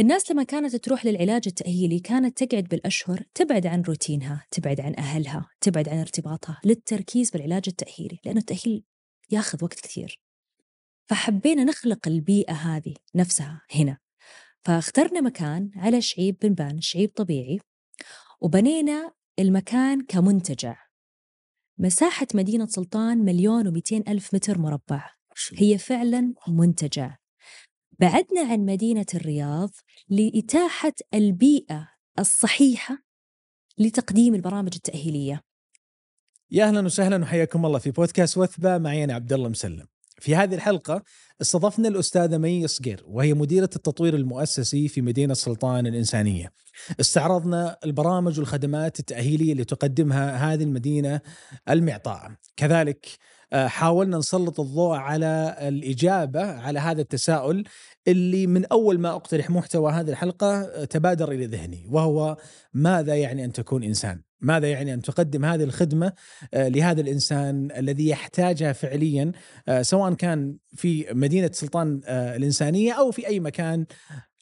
الناس لما كانت تروح للعلاج التأهيلي كانت تقعد بالأشهر تبعد عن روتينها تبعد عن أهلها تبعد عن ارتباطها للتركيز بالعلاج التأهيلي لأنه التأهيل ياخذ وقت كثير. فحبينا نخلق البيئة هذه نفسها هنا. فاخترنا مكان على شعيب بنبان شعيب طبيعي وبنينا المكان كمنتجع. مساحة مدينة سلطان مليون ومئتين ألف متر مربع. هي فعلا منتجع. بعدنا عن مدينة الرياض لإتاحة البيئة الصحيحة لتقديم البرامج التأهيلية يا أهلا وسهلا وحياكم الله في بودكاست وثبة معي أنا عبد الله مسلم. في هذه الحلقة استضفنا الأستاذة مي صقير وهي مديرة التطوير المؤسسي في مدينة سلطان الإنسانية. استعرضنا البرامج والخدمات التأهيلية اللي تقدمها هذه المدينة المعطاءة. كذلك حاولنا نسلط الضوء على الإجابة على هذا التساؤل اللي من أول ما أقترح محتوى هذه الحلقة آه، تبادر إلى ذهني وهو ماذا يعني أن تكون إنسان؟ ماذا يعني أن تقدم هذه الخدمة آه، لهذا الإنسان الذي يحتاجها فعليا سواء كان في مدينة سلطان الإنسانية أو في أي مكان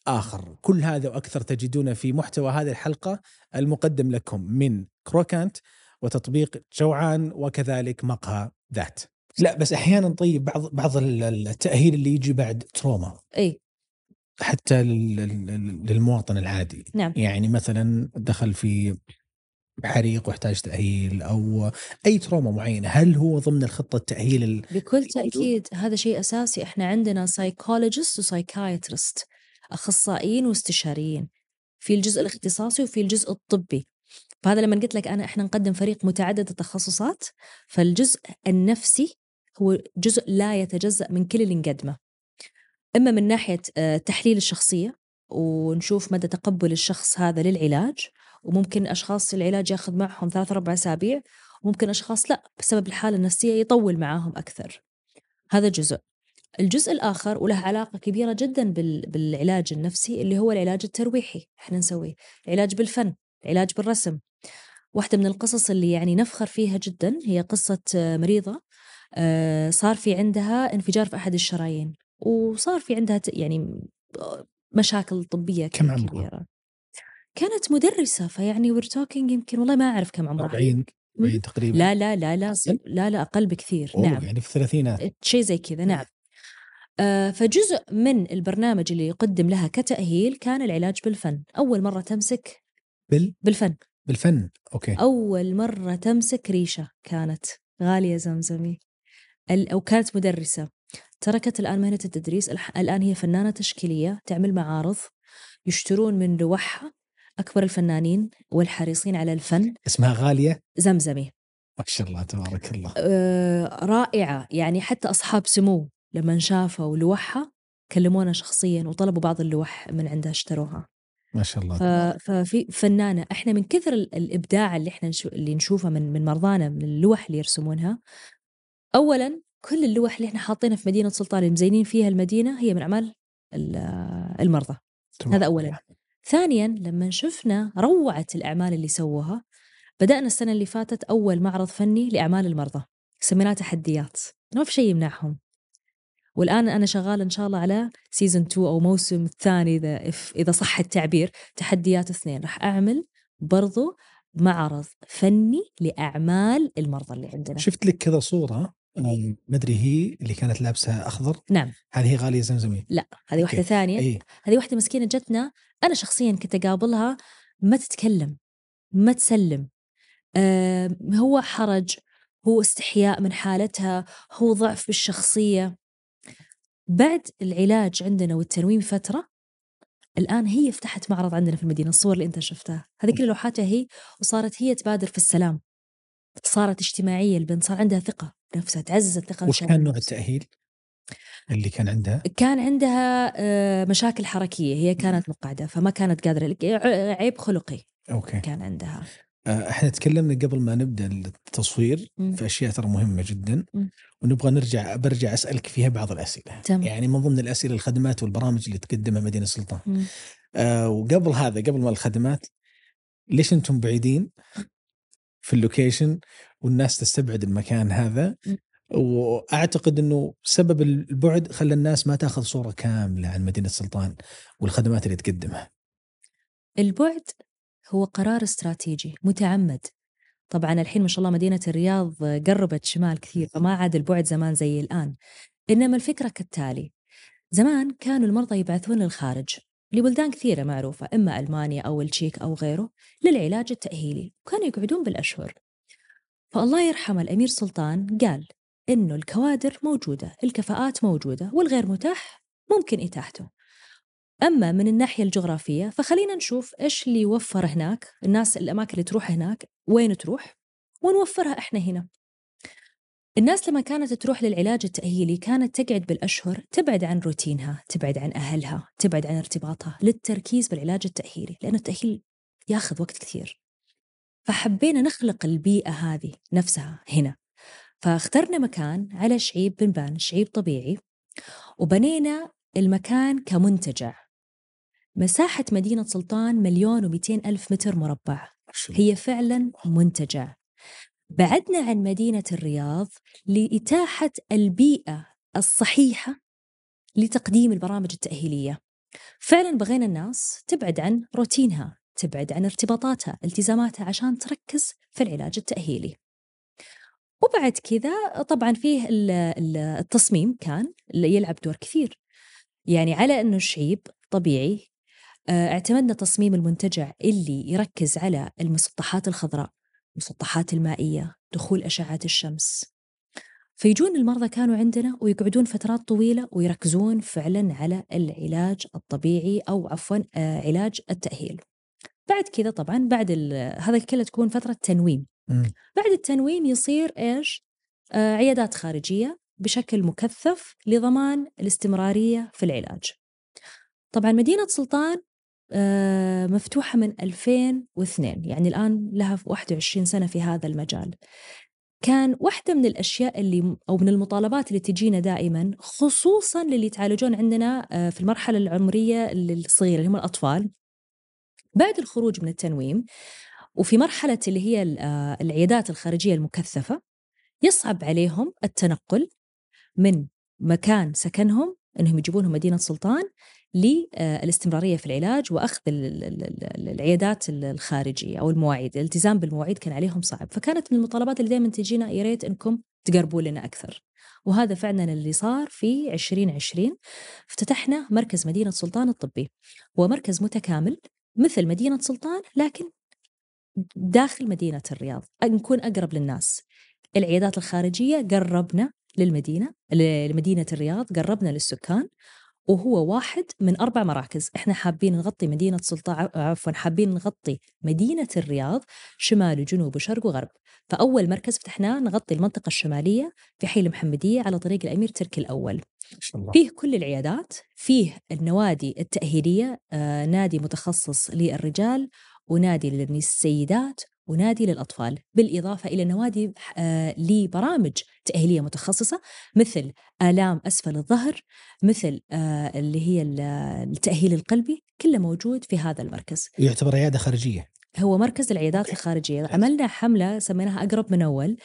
آخر، كل هذا وأكثر تجدونه في محتوى هذه الحلقة المقدم لكم من كروكانت وتطبيق جوعان وكذلك مقهى ذات لا بس أحيانا طيب بعض بعض التأهيل اللي يجي بعد trauma إي. حتى للمواطن العادي. نعم. يعني مثلا دخل في حريق واحتاج تأهيل أو أي trauma معينة هل هو ضمن الخطة التأهيل ال... بكل تأكيد هذا شيء أساسي. إحنا عندنا psychologist و psychiatrist أخصائيين واستشاريين في الجزء الاختصاصي وفي الجزء الطبي. فهذا لما قلت لك أنا إحنا نقدم فريق متعدد التخصصات فالجزء النفسي هو جزء لا يتجزأ من كل اللي نقدمه إما من ناحية آه، تحليل الشخصية ونشوف مدى تقبل الشخص هذا للعلاج وممكن أشخاص العلاج ياخذ معهم ثلاث أربع أسابيع وممكن أشخاص لا بسبب الحالة النفسية يطول معاهم أكثر. هذا جزء. الجزء الآخر وله علاقة كبيرة جدا بالعلاج النفسي اللي هو العلاج الترويحي إحنا نسويه. العلاج بالفن العلاج بالرسم. واحدة من القصص اللي يعني نفخر فيها جدا هي قصة مريضة آه، صار في عندها انفجار في أحد الشرايين وصار في عندها يعني مشاكل طبية كم عمرها؟ كانت مدرسة فيعني we're talking يمكن والله ما أعرف كم عمرها. 40 تقريبا. لا لا لا لا لا لا أقل بكثير. نعم. يعني في الثلاثينات. شيء زي كذا نعم. آه، فجزء من البرنامج اللي يقدم لها كتأهيل كان العلاج بالفن. أول مرة تمسك بال؟ بالفن. بالفن أوكي. أول مرة تمسك ريشة كانت غالية زمزمي. أو كانت مدرسة. تركت الآن مهنة التدريس. الآن هي فنانة تشكيلية تعمل معارض يشترون من لوحها أكبر الفنانين والحريصين على الفن. اسمها غالية؟ زمزمي. ما شاء الله تبارك الله. آه رائعة. يعني حتى أصحاب سمو لما شافوا لوحها كلمونا شخصيا وطلبوا بعض اللوح من عندها اشتروها. ما شاء الله ففي فنانة. إحنا من كثر الإبداع اللي إحنا اللي نشوفه من من مرضانا من اللوح اللي يرسمونها اولا كل اللوح اللي إحنا حاطينها في مدينة سلطان مزينين فيها المدينة هي من أعمال المرضى. هذا اولا. ثانيا لما شفنا روعة الأعمال اللي سووها بدأنا السنة اللي فاتت أول معرض فني لأعمال المرضى سميناه تحديات. ما في شيء يمنعهم. والآن أنا شغاله إن شاء الله على سيزون 2 أو موسم الثاني اذا إذا صح التعبير. تحديات اثنين. راح أعمل برضو معرض فني لأعمال المرضى اللي عندنا. شفت لك كذا صورة مدري هي اللي كانت لابسة أخضر؟ نعم. هذه غالية زمزمية؟ لا هذه واحدة ثانية. أيه. هذه واحدة مسكينة جتنا. أنا شخصيا كنت أقابلها ما تتكلم ما تسلم. آه هو حرج هو استحياء من حالتها هو ضعف بالشخصية. بعد العلاج عندنا والتنويم فترة الآن هي فتحت معرض عندنا في المدينة الصور اللي أنت شفتها. هذه كل لوحاتها هي وصارت هي تبادر في السلام. صارت اجتماعية البنت صار عندها ثقة بنفسها تعزز الثقة وش كان نوع التأهيل اللي كان عندها؟ كان عندها آه، مشاكل حركية هي كانت مقعدة فما كانت قادرة عيب خلقي أوكي كان عندها آه، إحنا تكلمنا قبل ما نبدأ التصوير م. في أشياء ترى مهمة جدا م. ونبغى نرجع برجع أسألك فيها بعض الأسئلة تم. يعني من ضمن الأسئلة الخدمات والبرامج اللي تقدمها مدينة السلطان آه وقبل هذا قبل ما الخدمات ليش أنتم بعيدين في اللوكيشن والناس تستبعد المكان هذا. وأعتقد إنه سبب البعد خلى الناس ما تأخذ صورة كاملة عن مدينة سلطان والخدمات اللي تقدمها. البعد هو قرار استراتيجي متعمد. طبعا الحين ما شاء الله مدينة الرياض قربت شمال كثير فما عاد البعد زمان زي الآن. إنما الفكرة كالتالي. زمان كانوا المرضى يبعثون للخارج. لبلدان كثيرة معروفة إما ألمانيا أو التشيك أو غيره للعلاج التأهيلي وكانوا يقعدون بالأشهر. فالله يرحم الأمير سلطان قال إنه الكوادر موجودة الكفاءات موجودة والغير متاح ممكن إتاحته. أما من الناحية الجغرافية فخلينا نشوف إيش اللي يوفر هناك الناس الأماكن اللي تروح هناك وين تروح ونوفرها إحنا هنا. الناس لما كانت تروح للعلاج التأهيلي كانت تقعد بالأشهر تبعد عن روتينها تبعد عن أهلها تبعد عن ارتباطها للتركيز بالعلاج التأهيلي لأنه التأهيل ياخذ وقت كثير. فحبينا نخلق البيئة هذه نفسها هنا. فاخترنا مكان على شعيب بنبان شعيب طبيعي وبنينا المكان كمنتجع. مساحة مدينة سلطان مليون ومئتين ألف متر مربع. هي فعلا منتجع. بعدنا عن مدينة الرياض لإتاحة البيئة الصحيحة لتقديم البرامج التأهيلية. فعلا بغينا الناس تبعد عن روتينها تبعد عن ارتباطاتها التزاماتها عشان تركز في العلاج التأهيلي. وبعد كذا طبعا فيه التصميم كان يلعب دور كثير. يعني على أنه الشعيب طبيعي آه، اعتمدنا تصميم المنتجع اللي يركز على المسطحات الخضراء. المسطحات المائية دخول أشعة الشمس. فيجون المرضى كانوا عندنا ويقعدون فترات طويلة ويركزون فعلا على العلاج الطبيعي أو عفوا آه، علاج التأهيل. بعد كذا طبعا بعد هذا كله تكون فترة تنويم. م. بعد التنويم يصير إيش؟ آه عيادات خارجية بشكل مكثف لضمان الاستمرارية في العلاج. طبعا مدينة سلطان مفتوحة من 2002 يعني الآن لها 21 سنة في هذا المجال. كان واحدة من الأشياء اللي أو من المطالبات اللي تجينا دائما خصوصا للي يتعالجون عندنا آه، في المرحلة العمرية الصغيرة اللي هم الأطفال. بعد الخروج من التنويم وفي مرحلة اللي هي آه، العيادات الخارجية المكثفة يصعب عليهم التنقل من مكان سكنهم إنهم يجيبونهم مدينة سلطان للاستمرارية في العلاج وأخذ العيادات الخارجية أو المواعيد، الالتزام بالمواعيد كان عليهم صعب، فكانت من المطالبات اللي دائما تجينا يا ريت إنكم تقربوا لنا أكثر. وهذا فعلا اللي صار في 2020 افتتحنا مركز مدينة سلطان الطبي. هو مركز متكامل مثل مدينة سلطان لكن داخل مدينة الرياض، نكون أقرب للناس. العيادات الخارجية قربنا للمدينة لمدينة الرياض قربنا للسكان وهو واحد من أربع مراكز. إحنا حابين نغطي مدينة سلطان عفوا حابين نغطي مدينة الرياض شمال وجنوب وشرق وغرب. فأول مركز فتحناه نغطي المنطقة الشمالية في حي المحمدية على طريق الأمير تركي الأول. الله. فيه كل العيادات فيه النوادي التأهيلية آه نادي متخصص للرجال ونادي للسيدات ونادي للأطفال بالإضافة إلى نوادي آه، لبرامج تأهيلية متخصصة مثل آلام أسفل الظهر مثل آه، اللي هي التأهيل القلبي كله موجود في هذا المركز. يعتبر عيادة خارجية. هو مركز العيادات الخارجية. عملنا حملة سميناها أقرب من أول.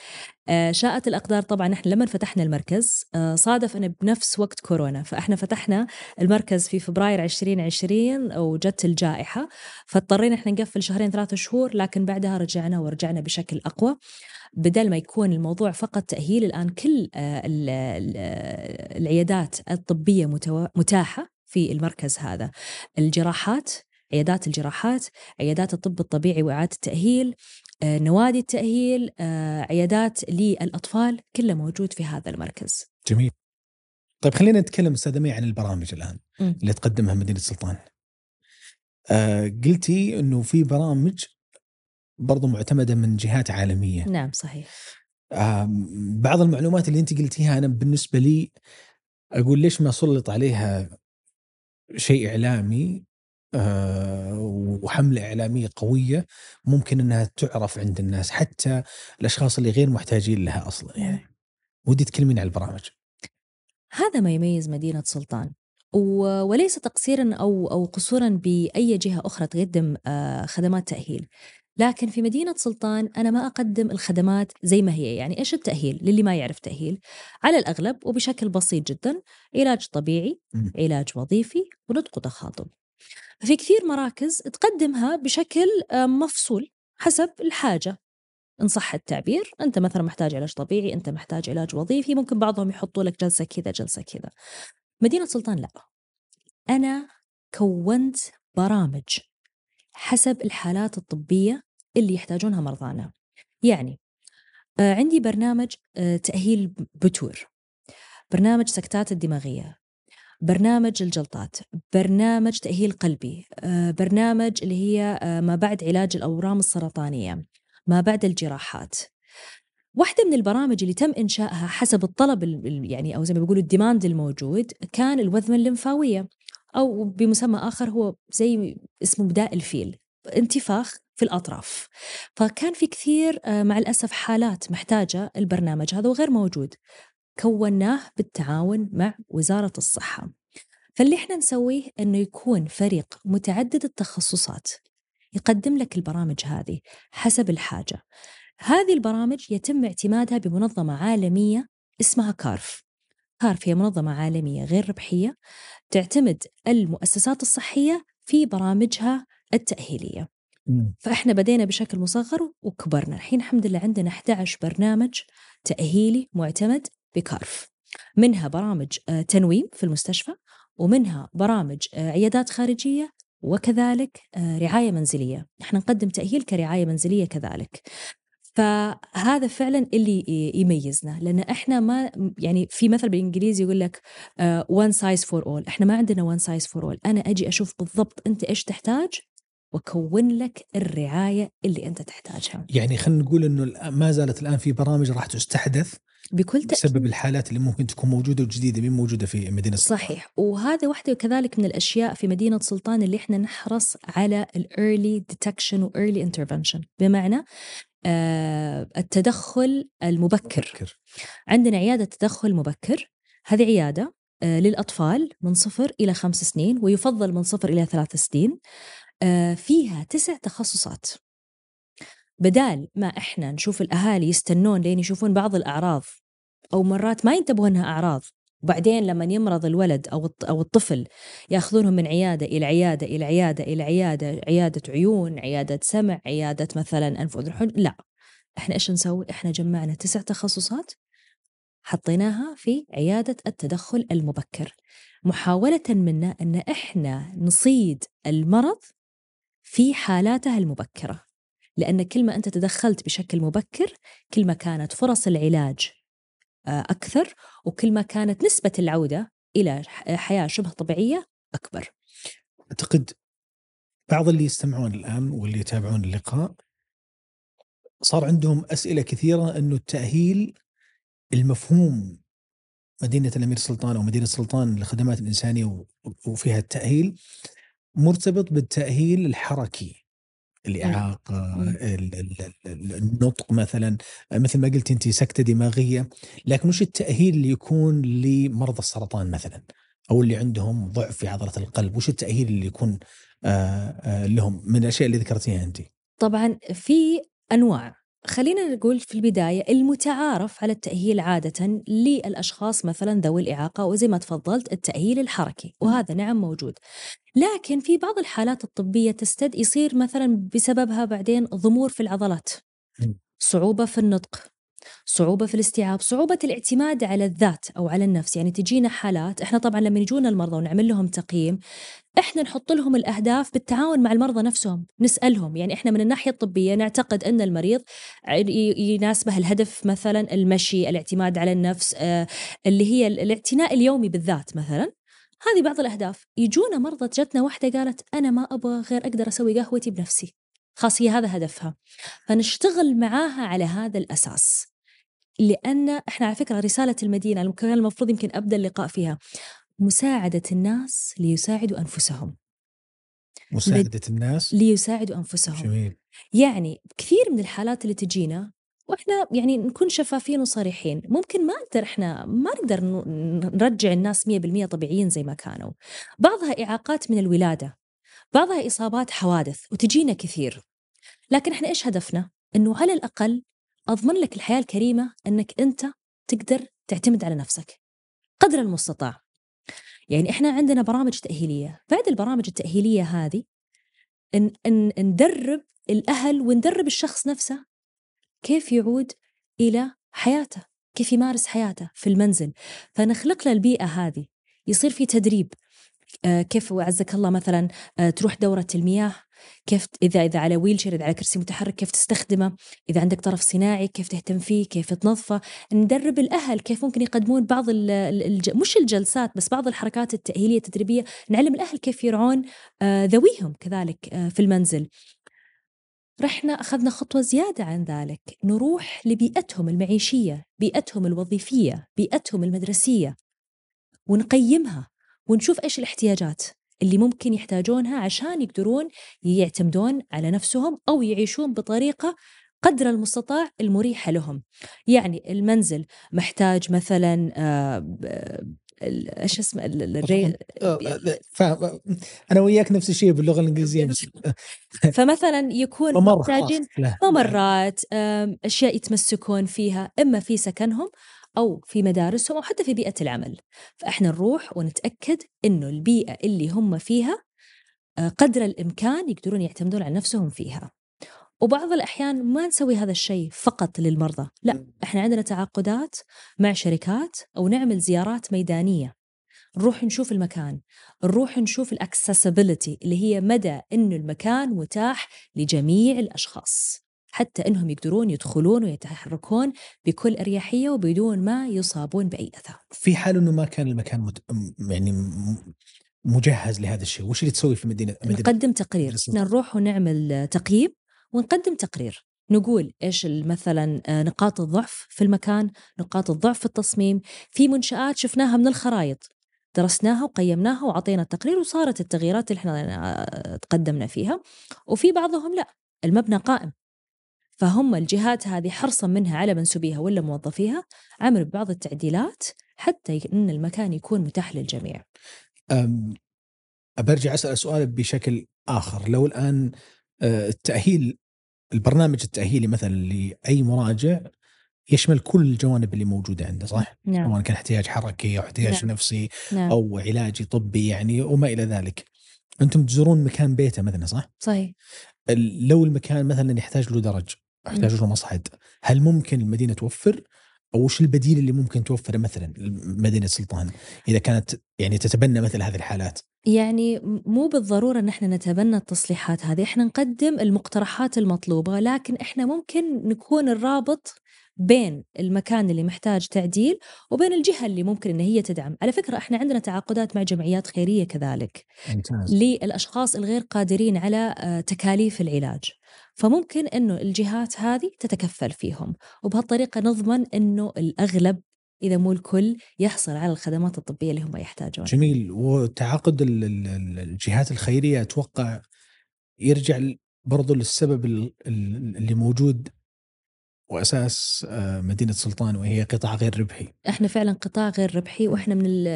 آه، شاءت الأقدار طبعا إحنا لما فتحنا المركز آه، صادف أنه بنفس وقت كورونا فإحنا فتحنا المركز في فبراير 2020 وجت الجائحة فاضطرينا إحنا نقفل شهرين ثلاثة شهور لكن بعدها رجعنا ورجعنا بشكل أقوى. بدل ما يكون الموضوع فقط تأهيل الآن كل آه، العيادات الطبية متاحة في المركز هذا. الجراحات عيادات الجراحات عيادات الطب الطبيعي وإعادة التأهيل آه، نوادي التأهيل آه، عيادات للأطفال كله موجود في هذا المركز جميل طيب خلينا نتكلم أستاذ عن البرامج الآن م. اللي تقدمها مدينة سلطان. آه قلتي إنه في برامج برضو معتمدة من جهات عالمية. نعم صحيح. آه بعض المعلومات اللي أنت قلتيها أنا بالنسبة لي أقول ليش ما سلط عليها شيء إعلامي وحملة إعلامية قوية ممكن أنها تعرف عند الناس حتى الأشخاص اللي غير محتاجين لها أصلا يعني. ودي تكلمين عن البرامج. هذا ما يميز مدينة سلطان وليس تقصيرا أو أو قصورا بأي جهة أخرى تقدم آه، خدمات تأهيل. لكن في مدينة سلطان أنا ما أقدم الخدمات زي ما هي يعني إيش التأهيل للي ما يعرف تأهيل. على الأغلب وبشكل بسيط جدا علاج طبيعي. علاج وظيفي ونطق تخاطب. في كثير مراكز تقدمها بشكل آه، مفصول حسب الحاجة. إن صح التعبير أنت مثلا محتاج علاج طبيعي أنت محتاج علاج وظيفي ممكن بعضهم يحطوا لك جلسة كذا جلسة كذا. مدينة سلطان لا. أنا كونت برامج حسب الحالات الطبية اللي يحتاجونها مرضانا. يعني آه، عندي برنامج آه، تأهيل بتور. برنامج سكتات الدماغية. برنامج الجلطات برنامج تأهيل قلبي آه، برنامج اللي هي ما بعد علاج الأورام السرطانية ما بعد الجراحات. واحدة من البرامج اللي تم إنشائها حسب الطلب يعني أو زي ما بيقولوا الديماند الموجود كان الوذمة الليمفاوية أو بمسمى آخر هو زي اسمه بداء الفيل انتفاخ في الأطراف. فكان في كثير آه، مع الأسف حالات محتاجة البرنامج هذا وغير موجود. كوناه بالتعاون مع وزارة الصحة. فاللي إحنا نسويه إنه يكون فريق متعدد التخصصات يقدم لك البرامج هذه حسب الحاجة. هذه البرامج يتم اعتمادها بمنظمة عالمية اسمها كارف. كارف هي منظمة عالمية غير ربحية تعتمد المؤسسات الصحية في برامجها التأهيلية. فإحنا بدينا بشكل مصغر وكبرنا. الحين الحمد لله عندنا 11 برنامج تأهيلي معتمد ب CARF. منها برامج آه، تنويم في المستشفى ومنها برامج آه، عيادات خارجية وكذلك آه، رعاية منزلية. إحنا نقدم تأهيل كرعاية منزلية كذلك. فهذا فعلا اللي يميزنا لأن إحنا ما يعني في مثل بالإنجليزي يقول لك one size for all إحنا ما عندنا one size for all أنا أجي أشوف بالضبط أنت إيش تحتاج واكون لك الرعاية اللي أنت تحتاجها. يعني خلينا نقول إنه ما زالت الآن في برامج راح تستحدث بكل تأكيد. بسبب الحالات اللي ممكن تكون موجودة وجديدة مين موجودة في مدينة سلطان؟ صحيح. وهذا واحدة كذلك من الأشياء في مدينة سلطان اللي إحنا نحرص على ال early detection و early intervention بمعنى آه التدخل المبكر. مبكر. عندنا عيادة تدخل مبكر. هذه عيادة آه للأطفال من صفر إلى خمس سنين ويفضل من صفر إلى ثلاث سنين. فيها تسع تخصصات. بدال ما إحنا نشوف الأهالي يستنون لين يشوفون بعض الأعراض أو مرات ما ينتبهوا انها أعراض وبعدين لما يمرض الولد أو أو الطفل يأخذونهم من عيادة إلى عيادة إلى عيادة إلى عيادة عيادة عيون عيادة سمع عيادة مثلا أنف وأذن لا. إحنا إيش نسوي؟ إحنا جمعنا تسع تخصصات حطيناها في عيادة التدخل المبكر. محاولة منا إن إحنا نصيد المرض في حالاتها المبكرة. لأن كل ما أنت تدخلت بشكل مبكر كل ما كانت فرص العلاج آه، أكثر وكل ما كانت نسبة العودة إلى حياة شبه طبيعية أكبر. أعتقد بعض اللي يستمعون الآن واللي يتابعون اللقاء صار عندهم أسئلة كثيرة أنه التأهيل المفهوم مدينة الأمير سلطان أو مدينة سلطان للخدمات الإنسانية وفيها التأهيل مرتبط بالتأهيل الحركي الإعاقة النطق مثلا مثل ما قلت أنت سكتة دماغية. لكن وش التأهيل اللي يكون لمرضى السرطان مثلا؟ أو اللي عندهم ضعف في عضلة القلب؟ وش التأهيل اللي يكون لهم؟ من الأشياء اللي ذكرتيها أنت. طبعا في أنواع. خلينا نقول في البداية المتعارف على التأهيل عادة للأشخاص مثلا ذوي الإعاقة وزي ما تفضلت التأهيل الحركي وهذا نعم موجود. لكن في بعض الحالات الطبية تستد يصير مثلا بسببها بعدين ضمور في العضلات صعوبة في النطق صعوبة في الاستيعاب صعوبة الاعتماد على الذات أو على النفس. يعني تجينا حالات إحنا طبعا لما يجونا المرضى ونعمل لهم تقييم إحنا نحط لهم الأهداف بالتعاون مع المرضى نفسهم نسألهم. يعني إحنا من الناحية الطبية نعتقد أن المريض يناسبه الهدف مثلا المشي الاعتماد على النفس آه، اللي هي الاعتناء اليومي بالذات مثلا. هذه بعض الأهداف. يجونا مرضى جتنا واحدة قالت أنا ما أبغى غير أقدر أسوي قهوتي بنفسي. خاص هي هذا هدفها. فنشتغل معاها على هذا الأساس. لأن إحنا على فكرة رسالة المدينة كان المفروض يمكن أبدأ اللقاء فيها مساعدة الناس ليساعدوا أنفسهم. مساعدة الناس؟ ليساعدوا أنفسهم. جميل. يعني كثير من الحالات اللي تجينا وإحنا يعني نكون شفافين وصريحين ممكن ما نقدر إحنا ما نقدر نرجع الناس 100% طبيعيين زي ما كانوا. بعضها إعاقات من الولادة بعضها إصابات حوادث وتجينا كثير. لكن إحنا إيش هدفنا؟ إنه على الأقل أضمن لك الحياة الكريمة إنك أنت تقدر تعتمد على نفسك قدر المستطاع. يعني إحنا عندنا برامج تأهيلية، بعد البرامج التأهيلية هذه إن إن ندرب الأهل وندرب الشخص نفسه كيف يعود إلى حياته، كيف يمارس حياته في المنزل، فنخلق له البيئة هذه، يصير في تدريب. آه، كيف وعزك الله مثلا آه، تروح دورة المياه. كيف إذا إذا على ويلشير إذا على كرسي متحرك كيف تستخدمه؟ إذا عندك طرف صناعي كيف تهتم فيه؟ كيف تنظفه؟ ندرب الأهل كيف ممكن يقدمون بعض الج... مش الجلسات بس بعض الحركات التأهيلية التدريبية نعلم الأهل كيف يرعون آه، ذويهم كذلك في المنزل. رحنا أخذنا خطوة زيادة عن ذلك. نروح لبيئتهم المعيشية بيئتهم الوظيفية بيئتهم المدرسية ونقيمها ونشوف إيش الاحتياجات. اللي ممكن يحتاجونها عشان يقدرون يعتمدون على نفسهم أو يعيشون بطريقة قدر المستطاع المريحة لهم. يعني المنزل محتاج مثلا آه، إيش اسمه الري فاهم أنا وياك نفس الشيء باللغة الإنجليزية. بس فمثلا يكون محتاجين ممرات أشياء يتمسكون فيها إما في سكنهم أو في مدارسهم أو حتى في بيئة العمل. فإحنا نروح ونتأكد أنه البيئة اللي هم فيها آه، قدر الإمكان يقدرون يعتمدون على نفسهم فيها. وبعض الأحيان ما نسوي هذا الشيء فقط للمرضى. لا إحنا عندنا تعاقدات مع شركات أو نعمل زيارات ميدانية. نروح نشوف المكان. نروح نشوف الاكسسبيلتي اللي هي مدى إنه المكان متاح لجميع الأشخاص. حتى إنهم يقدرون يدخلون ويتحركون بكل أريحية وبدون ما يصابون بأي اذى. في حال إنه ما كان المكان مت... يعني مجهز لهذا الشيء، وش اللي تسوي في مدينه, مدينة نقدم تقرير، نروح ونعمل تقييم ونقدم تقرير. نقول إيش مثلا آه، نقاط الضعف في المكان، نقاط الضعف في التصميم، في منشآت شفناها من الخرائط. درسناها وقيمناها وعطينا التقرير وصارت التغييرات اللي إحنا آه، تقدمنا فيها. وفي بعضهم لا المبنى قائم. فهم الجهات هذه حرصا منها على منسوبيها ولا موظفيها عملوا بعض التعديلات حتى إن المكان يكون متاح للجميع. برجع أسأل سؤال بشكل آخر لو الآن آه، التأهيل البرنامج التأهيلي مثلا لأي مراجع يشمل كل الجوانب اللي موجودة عنده صح؟ نعم. سواء كان احتياج حركي أو احتياج نعم. نفسي نعم. أو علاجي طبي يعني وما إلى ذلك. أنتم تزورون مكان بيته مثلا صح؟ صحيح. لو المكان مثلا يحتاج له درج أحتاج له مصعد. هل ممكن المدينة توفر؟ أو وش البديل اللي ممكن توفره مثلا مدينه سلطان؟ إذا كانت يعني تتبنى مثل هذه الحالات. يعني مو بالضرورة إن إحنا نتبنى التصليحات هذه. إحنا نقدم المقترحات المطلوبة لكن إحنا ممكن نكون الرابط بين المكان اللي محتاج تعديل وبين الجهة اللي ممكن إن هي تدعم، على فكرة إحنا عندنا تعاقدات مع جمعيات خيرية كذلك. ممتاز. للأشخاص الغير قادرين على آه، تكاليف العلاج. فممكن إنه الجهات هذه تتكفل فيهم وبهالطريقة نضمن إنه الأغلب إذا مو الكل يحصل على الخدمات الطبية اللي هم يحتاجونها. جميل وتعاقد الجهات الخيرية أتوقع يرجع برضو للسبب اللي موجود وأساس آه، مدينة سلطان وهي قطاع غير ربحي. إحنا فعلا قطاع غير ربحي وإحنا من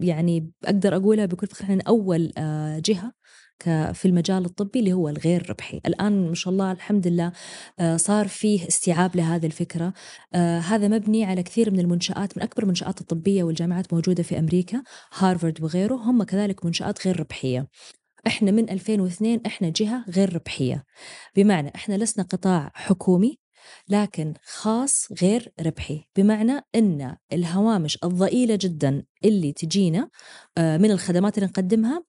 يعني أقدر اقولها بكل فخر إحنا أول آه، جهة في المجال الطبي اللي هو الغير ربحي. الآن ما شاء الله الحمد لله آه، صار فيه استيعاب لهذه الفكرة. آه، هذا مبني على كثير من المنشآت من أكبر المنشآت الطبية والجامعات موجودة في أمريكا هارفارد وغيره هم كذلك منشآت غير ربحية. إحنا من 2002 إحنا جهة غير ربحية. بمعنى إحنا لسنا قطاع حكومي لكن خاص غير ربحي. بمعنى إن الهوامش الضئيلة جدا اللي تجينا آه، من الخدمات اللي نقدمها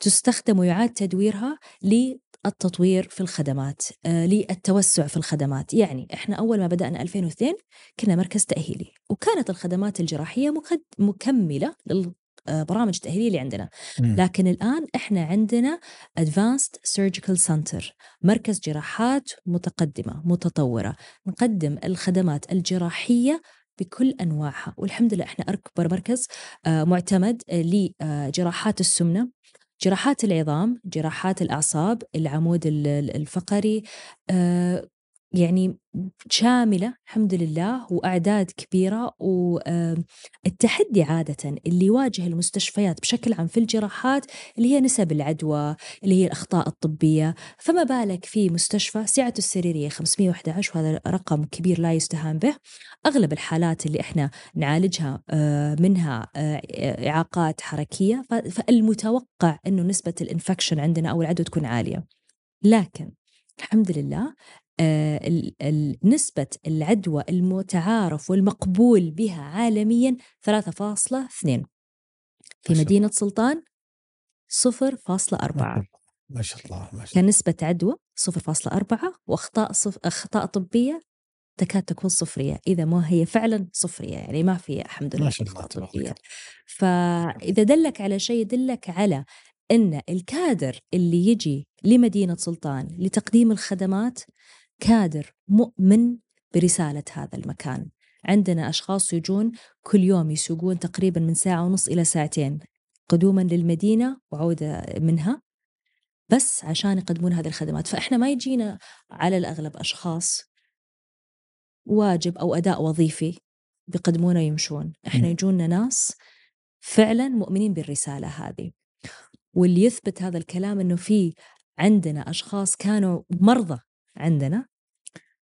تستخدم ويعاد تدويرها للتطوير في الخدمات آه، للتوسع في الخدمات. يعني إحنا أول ما بدأنا 2002 كنا مركز تأهيلي وكانت الخدمات الجراحية مكملة للبرامج التاهيليه اللي عندنا. لكن الآن إحنا عندنا Advanced Surgical Center مركز جراحات متقدمة متطورة. نقدم الخدمات الجراحية بكل أنواعها والحمد لله إحنا أكبر مركز آه، معتمد لجراحات السمنة. جراحات العظام جراحات الأعصاب العمود الفقري آه، يعني شاملة الحمد لله وأعداد كبيرة والتحدي عادة اللي يواجه المستشفيات بشكل عام في الجراحات اللي هي نسب العدوى اللي هي الأخطاء الطبية. فما بالك في مستشفى سعته السريرية 511 وهذا رقم كبير لا يستهان به. أغلب الحالات اللي إحنا نعالجها منها إعاقات حركية. فالمتوقع أنه نسبة الإنفكشن عندنا أو العدوى تكون عالية. لكن الحمد لله آه، نسبة العدوى المتعارف والمقبول بها عالميا 3.2 في مدينة سلطان 0.4 ما شاء الله ما شاء كان نسبة عدوى 0.4 وأخطاء صف... أخطاء طبية تكاد تكون صفرية إذا ما هي فعلا صفرية يعني ما في الحمد لله ما شاء الله طبية. فإذا دلك على شيء يدلك على أن الكادر اللي يجي لمدينة سلطان لتقديم الخدمات كادر مؤمن برسالة هذا المكان. عندنا أشخاص يجون كل يوم يسوقون تقريبا من ساعة ونص إلى ساعتين قدوما للمدينة وعودة منها بس عشان يقدمون هذه الخدمات. فإحنا ما يجينا على الأغلب أشخاص واجب أو أداء وظيفي بيقدمونه يمشون إحنا يجونا ناس فعلا مؤمنين بالرسالة هذه. واللي يثبت هذا الكلام أنه في عندنا أشخاص كانوا مرضى عندنا.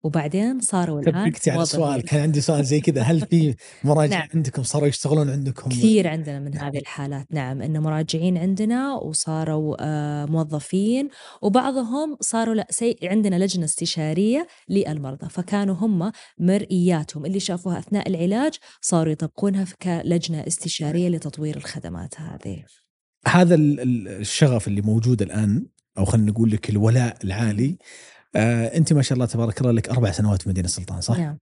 وبعدين صاروا الان تبكتي على السؤال كان عندي سؤال زي كذا. هل في مراجعين نعم. عندكم؟ صاروا يشتغلون عندكم كثير عندنا من نعم. هذه الحالات. نعم انه مراجعين عندنا وصاروا آه موظفين وبعضهم صاروا لا سي عندنا لجنة استشارية للمرضى فكانوا هم مرئياتهم. اللي شافوها أثناء العلاج صاروا يطبقونها كلجنه استشارية لتطوير الخدمات هذه. هذا الشغف اللي موجود الآن أو خلينا نقول لك الولاء العالي آه انت ما شاء الله تبارك الله لك أربع سنوات في مدينة السلطان صح؟ نعم.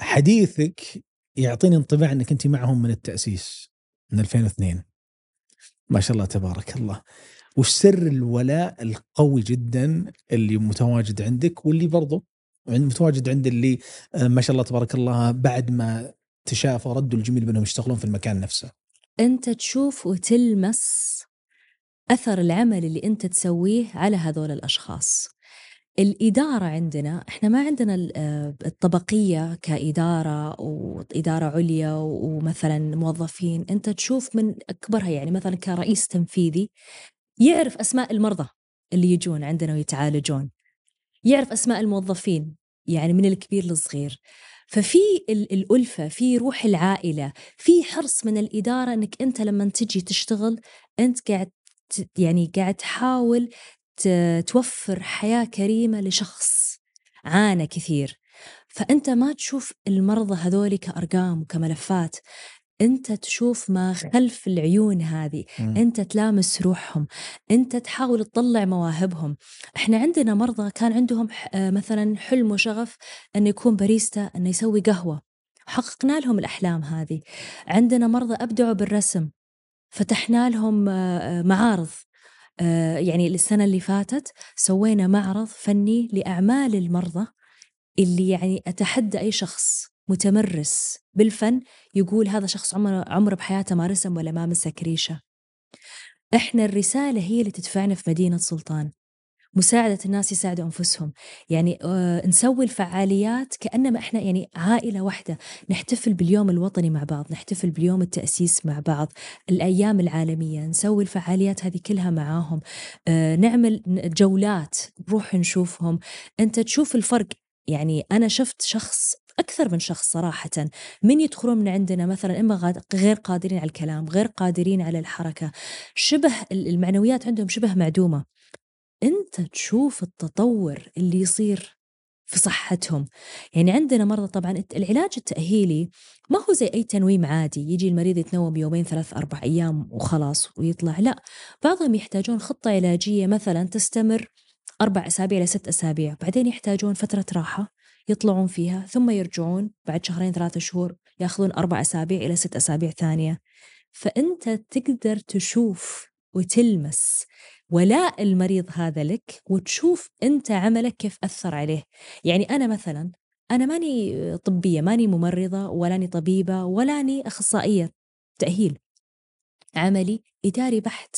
حديثك يعطيني انطباع إنك انت معهم من التأسيس من 2002 ما شاء الله تبارك الله. وش سر الولاء القوي جدا اللي متواجد عندك واللي برضو متواجد عند اللي آه، ما شاء الله تبارك الله بعد ما تشافوا ردوا الجميل بأنهم يشتغلون في المكان نفسه؟ أنت تشوف وتلمس أثر العمل اللي أنت تسويه على هذول الأشخاص. الإدارة عندنا إحنا ما عندنا آه، الطبقية كإدارة وإدارة عليا ومثلا موظفين. أنت تشوف من أكبرها يعني مثلا كرئيس تنفيذي يعرف أسماء المرضى اللي يجون عندنا ويتعالجون. يعرف أسماء الموظفين يعني من الكبير للصغير. ففي الألفة في روح العائلة في حرص من الإدارة أنك أنت لما تجي تشتغل أنت قاعد يعني قاعد تحاول توفر حياة كريمة لشخص عانى كثير. فأنت ما تشوف المرضى هذول كأرقام وكملفات أنت تشوف ما خلف العيون هذه م. أنت تلامس روحهم أنت تحاول تطلع مواهبهم. إحنا عندنا مرضى كان عندهم مثلا حلم وشغف أنه يكون باريستا أنه يسوي قهوة. حققنا لهم الأحلام هذه. عندنا مرضى أبدعوا بالرسم فتحنا لهم معارض آه، يعني السنة اللي فاتت سوينا معرض فني لأعمال المرضى اللي يعني أتحدى أي شخص متمرس بالفن يقول هذا شخص عمره عمره بحياته ما رسم ولا ما مسك ريشة. إحنا الرسالة هي اللي تدفعنا في مدينة سلطان. مساعدة الناس يساعدوا أنفسهم. يعني آه نسوي الفعاليات كأنما إحنا يعني عائلة واحدة. نحتفل باليوم الوطني مع بعض نحتفل باليوم التأسيس مع بعض الأيام العالمية نسوي الفعاليات هذه كلها معاهم. آه نعمل جولات نروح نشوفهم. أنت تشوف الفرق. يعني أنا شفت شخص أكثر من شخص صراحة. من يدخلون من عندنا مثلا إما غير قادرين على الكلام غير قادرين على الحركة. شبه المعنويات عندهم شبه معدومة. أنت تشوف التطور اللي يصير في صحتهم. يعني عندنا مرضى طبعا العلاج التأهيلي ما هو زي أي تنويم عادي يجي المريض يتنوم يومين ثلاث أربع أيام وخلاص ويطلع. لا بعضهم يحتاجون خطة علاجية مثلا تستمر أربع أسابيع إلى ست أسابيع بعدين يحتاجون فترة راحة يطلعون فيها ثم يرجعون بعد شهرين ثلاثة شهور يأخذون أربع أسابيع إلى ست أسابيع ثانية. فأنت تقدر تشوف وتلمس ولاء المريض هذا لك وتشوف أنت عملك كيف أثر عليه. يعني أنا مثلا أنا ماني طبية ماني ممرضة ولاني طبيبة ولاني أخصائية تأهيل. عملي إداري بحت.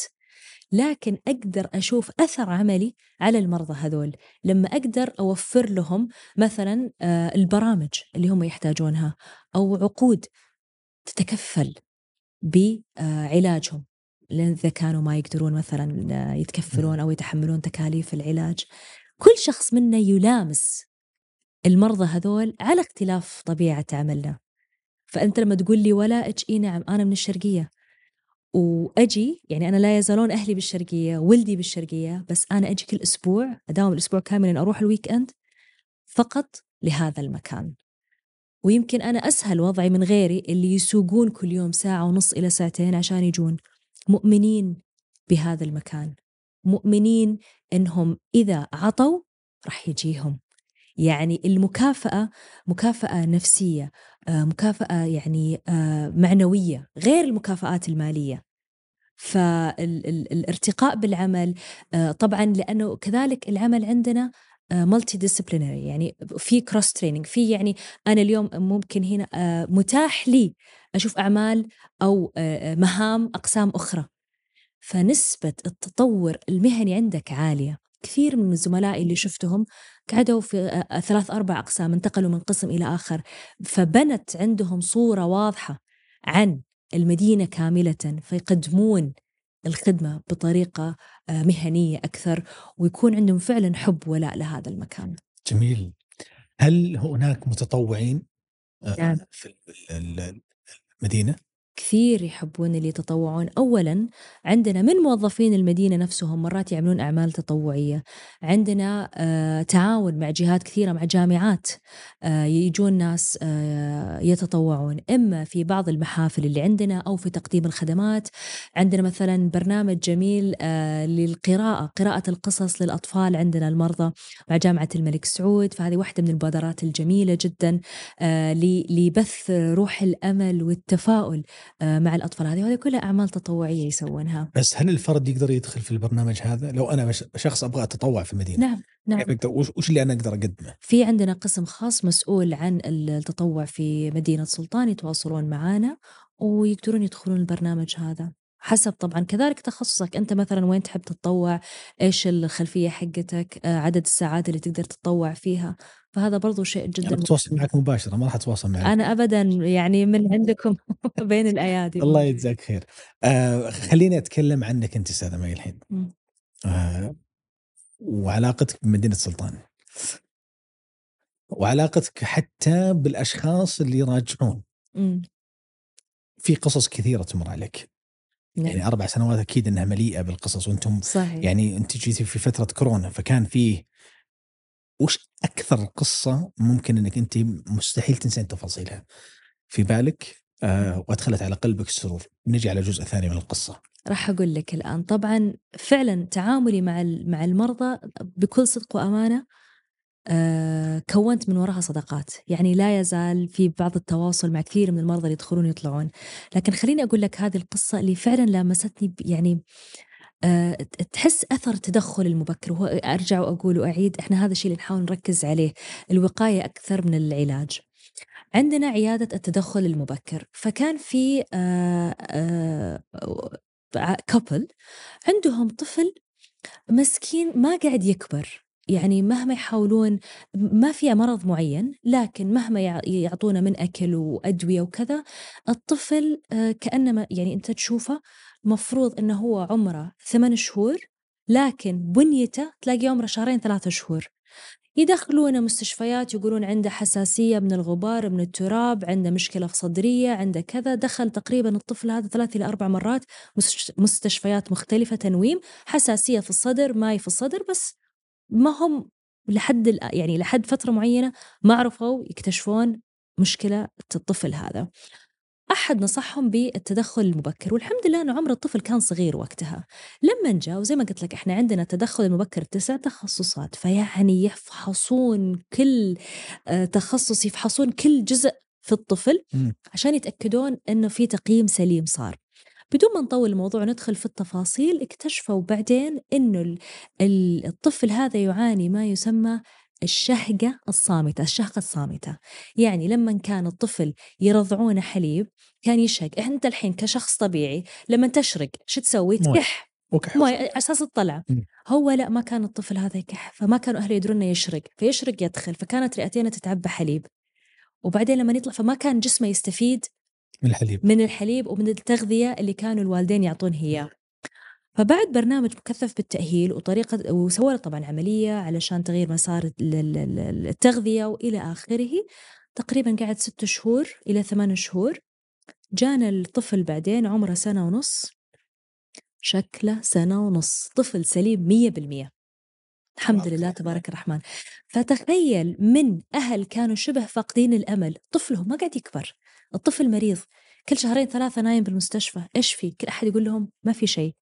لكن أقدر أشوف أثر عملي على المرضى هذول. لما أقدر أوفر لهم مثلا آه، البرامج اللي هم يحتاجونها أو عقود تتكفل بعلاجهم إذا كانوا ما يقدرون مثلا يتكفلون أو يتحملون تكاليف العلاج. كل شخص منا يلامس المرضى هذول على اختلاف طبيعة عملنا. فأنت لما تقول لي ولا إي نعم أنا من الشرقية. وأجي يعني أنا لا يزالون أهلي بالشرقية ولدي بالشرقية بس أنا أجي كل أسبوع أداوم الأسبوع كاملا أروح ال weekend فقط لهذا المكان. ويمكن أنا أسهل وضعي من غيري اللي يسوقون كل يوم ساعة ونص إلى ساعتين عشان يجون. مؤمنين بهذا المكان. مؤمنين إنهم إذا عطوا راح يجيهم. يعني المكافأة مكافأة نفسية آه، مكافأة يعني آه، معنوية غير المكافآت المالية. فالارتقاء بالعمل آه، طبعا لأنه كذلك العمل عندنا multidisciplinary يعني في cross training في يعني أنا اليوم ممكن هنا متاح لي أشوف أعمال أو مهام أقسام أخرى. فنسبة التطور المهني عندك عالية. كثير من زملائي اللي شفتهم قعدوا في ثلاث أربع أقسام انتقلوا من قسم إلى آخر. فبنت عندهم صورة واضحة عن المدينة كاملة فيقدمون الخدمة بطريقة مهنية أكثر ويكون عندهم فعلا حب ولاء لهذا المكان. جميل. هل هناك متطوعين نعم. في المدينة؟ كثير يحبون اللي يتطوعون. أولا عندنا من موظفين المدينة نفسهم مرات يعملون أعمال تطوعية. عندنا آه تعاون مع جهات كثيرة مع جامعات آه يجون ناس آه يتطوعون. إما في بعض المحافل اللي عندنا أو في تقديم الخدمات. عندنا مثلا برنامج جميل للقراءة قراءة القصص للأطفال عندنا المرضى مع جامعة الملك سعود. فهذه واحدة من المبادرات الجميلة جدا لبث روح الأمل والتفاؤل مع الأطفال هذه وهذه كلها أعمال تطوعية يسوونها. بس هل الفرد يقدر يدخل في البرنامج هذا؟ لو أنا شخص أبغى أتطوع في المدينة نعم نعم. وش اللي أنا أقدر أقدمه؟ في عندنا قسم خاص مسؤول عن التطوع في مدينة سلطان يتواصلون معنا ويقدرون يدخلون البرنامج هذا. حسب طبعا كذلك تخصصك. أنت مثلا وين تحب تتطوع؟ إيش الخلفية حقتك؟ آه، عدد الساعات اللي تقدر تتطوع فيها. فهذا برضو شيء جدا يعني بتواصل معك مباشرة ما راح أتواصل معك. أنا ابدا يعني من عندكم بين الأيادي. الله يجزاك خير. آه خليني أتكلم عنك أنت أستاذة مي الحين. آه وعلاقتك بمدينة سلطان. وعلاقتك حتى بالأشخاص اللي يراجعون. في قصص كثيرة تمر عليك. نعم. يعني أربع سنوات أكيد إنها مليئة بالقصص وأنتم صحيح. يعني أنت جيتي في فترة كورونا فكان فيه وش أكثر قصة ممكن إنك أنت مستحيل تنسين تفاصيلها في بالك آه وأدخلت على قلبك السرور نجي على جزء ثاني من القصة راح أقول لك الآن طبعا فعلا تعاملي مع مع المرضى بكل صدق وأمانة كونت من وراها صداقات. يعني لا يزال في بعض التواصل مع كثير من المرضى اللي يدخلون يطلعون. لكن خليني أقول لك هذه القصة اللي فعلا لامستني يعني آه تحس أثر التدخل المبكر. وهو أرجع وأقول وأعيد إحنا هذا الشيء اللي نحاول نركز عليه الوقاية أكثر من العلاج. عندنا عيادة التدخل المبكر. فكان في آه آه كابل عندهم طفل مسكين ما قاعد يكبر. يعني مهما يحاولون ما فيها مرض معين لكن مهما يعطونا من أكل وأدوية وكذا الطفل آه، كأنما يعني أنت تشوفه مفروض أنه هو عمره ثمان شهور لكن بنيته تلاقي عمره شهرين ثلاثة شهور. يدخلونه مستشفيات يقولون عنده حساسية من الغبار من التراب عنده مشكلة في صدرية عنده كذا. دخل تقريبا الطفل هذا ثلاث إلى أربع مرات مستشفيات مختلفة تنويم حساسية في الصدر ماي في الصدر بس ما هم لحد يعني لحد فترة معينة ما عرفوا يكتشفون مشكلة الطفل هذا. أحد نصحهم بالتدخل المبكر والحمد لله أن عمر الطفل كان صغير وقتها. لما جاء وزي ما قلت لك إحنا عندنا التدخل المبكر تسع تخصصات فيعني يفحصون كل آه، تخصص يفحصون كل جزء في الطفل عشان يتأكدون أنه في تقييم سليم صار. بدون ما نطول الموضوع ندخل في التفاصيل اكتشفوا بعدين إنه الطفل هذا يعاني ما يسمى الشهقة الصامتة الشهقة الصامتة. يعني لما كان الطفل يرضعونه حليب كان يشهق. أنت الحين كشخص طبيعي لما تشرق شو تسوي؟ تكح. وكحف على أساس الطلعة. هو لا ما كان الطفل هذا يكح فما كانوا أهله يدرون إنه يشرق. فيشرق يدخل فكانت رئتينه تتعبى حليب. وبعدين لما يطلع فما كان جسمه يستفيد من الحليب. من الحليب ومن التغذية اللي كانوا الوالدين يعطونه اياه فبعد برنامج مكثف بالتأهيل وطريقة له طبعا عملية علشان تغيير مسار ال- ال- ال- التغذية وإلى آخره. تقريبا قعد ست شهور إلى ثمان شهور. جانا الطفل بعدين عمره سنة ونص. شكله سنة ونص. طفل سليم مية بالمية. الحمد لله تبارك الرحمن. فتخيل من أهل كانوا شبه فاقدين الأمل. طفلهم ما قاعد يكبر. الطفل مريض كل شهرين ثلاثة نايم بالمستشفى إيش في؟ كل أحد يقول لهم ما في شيء.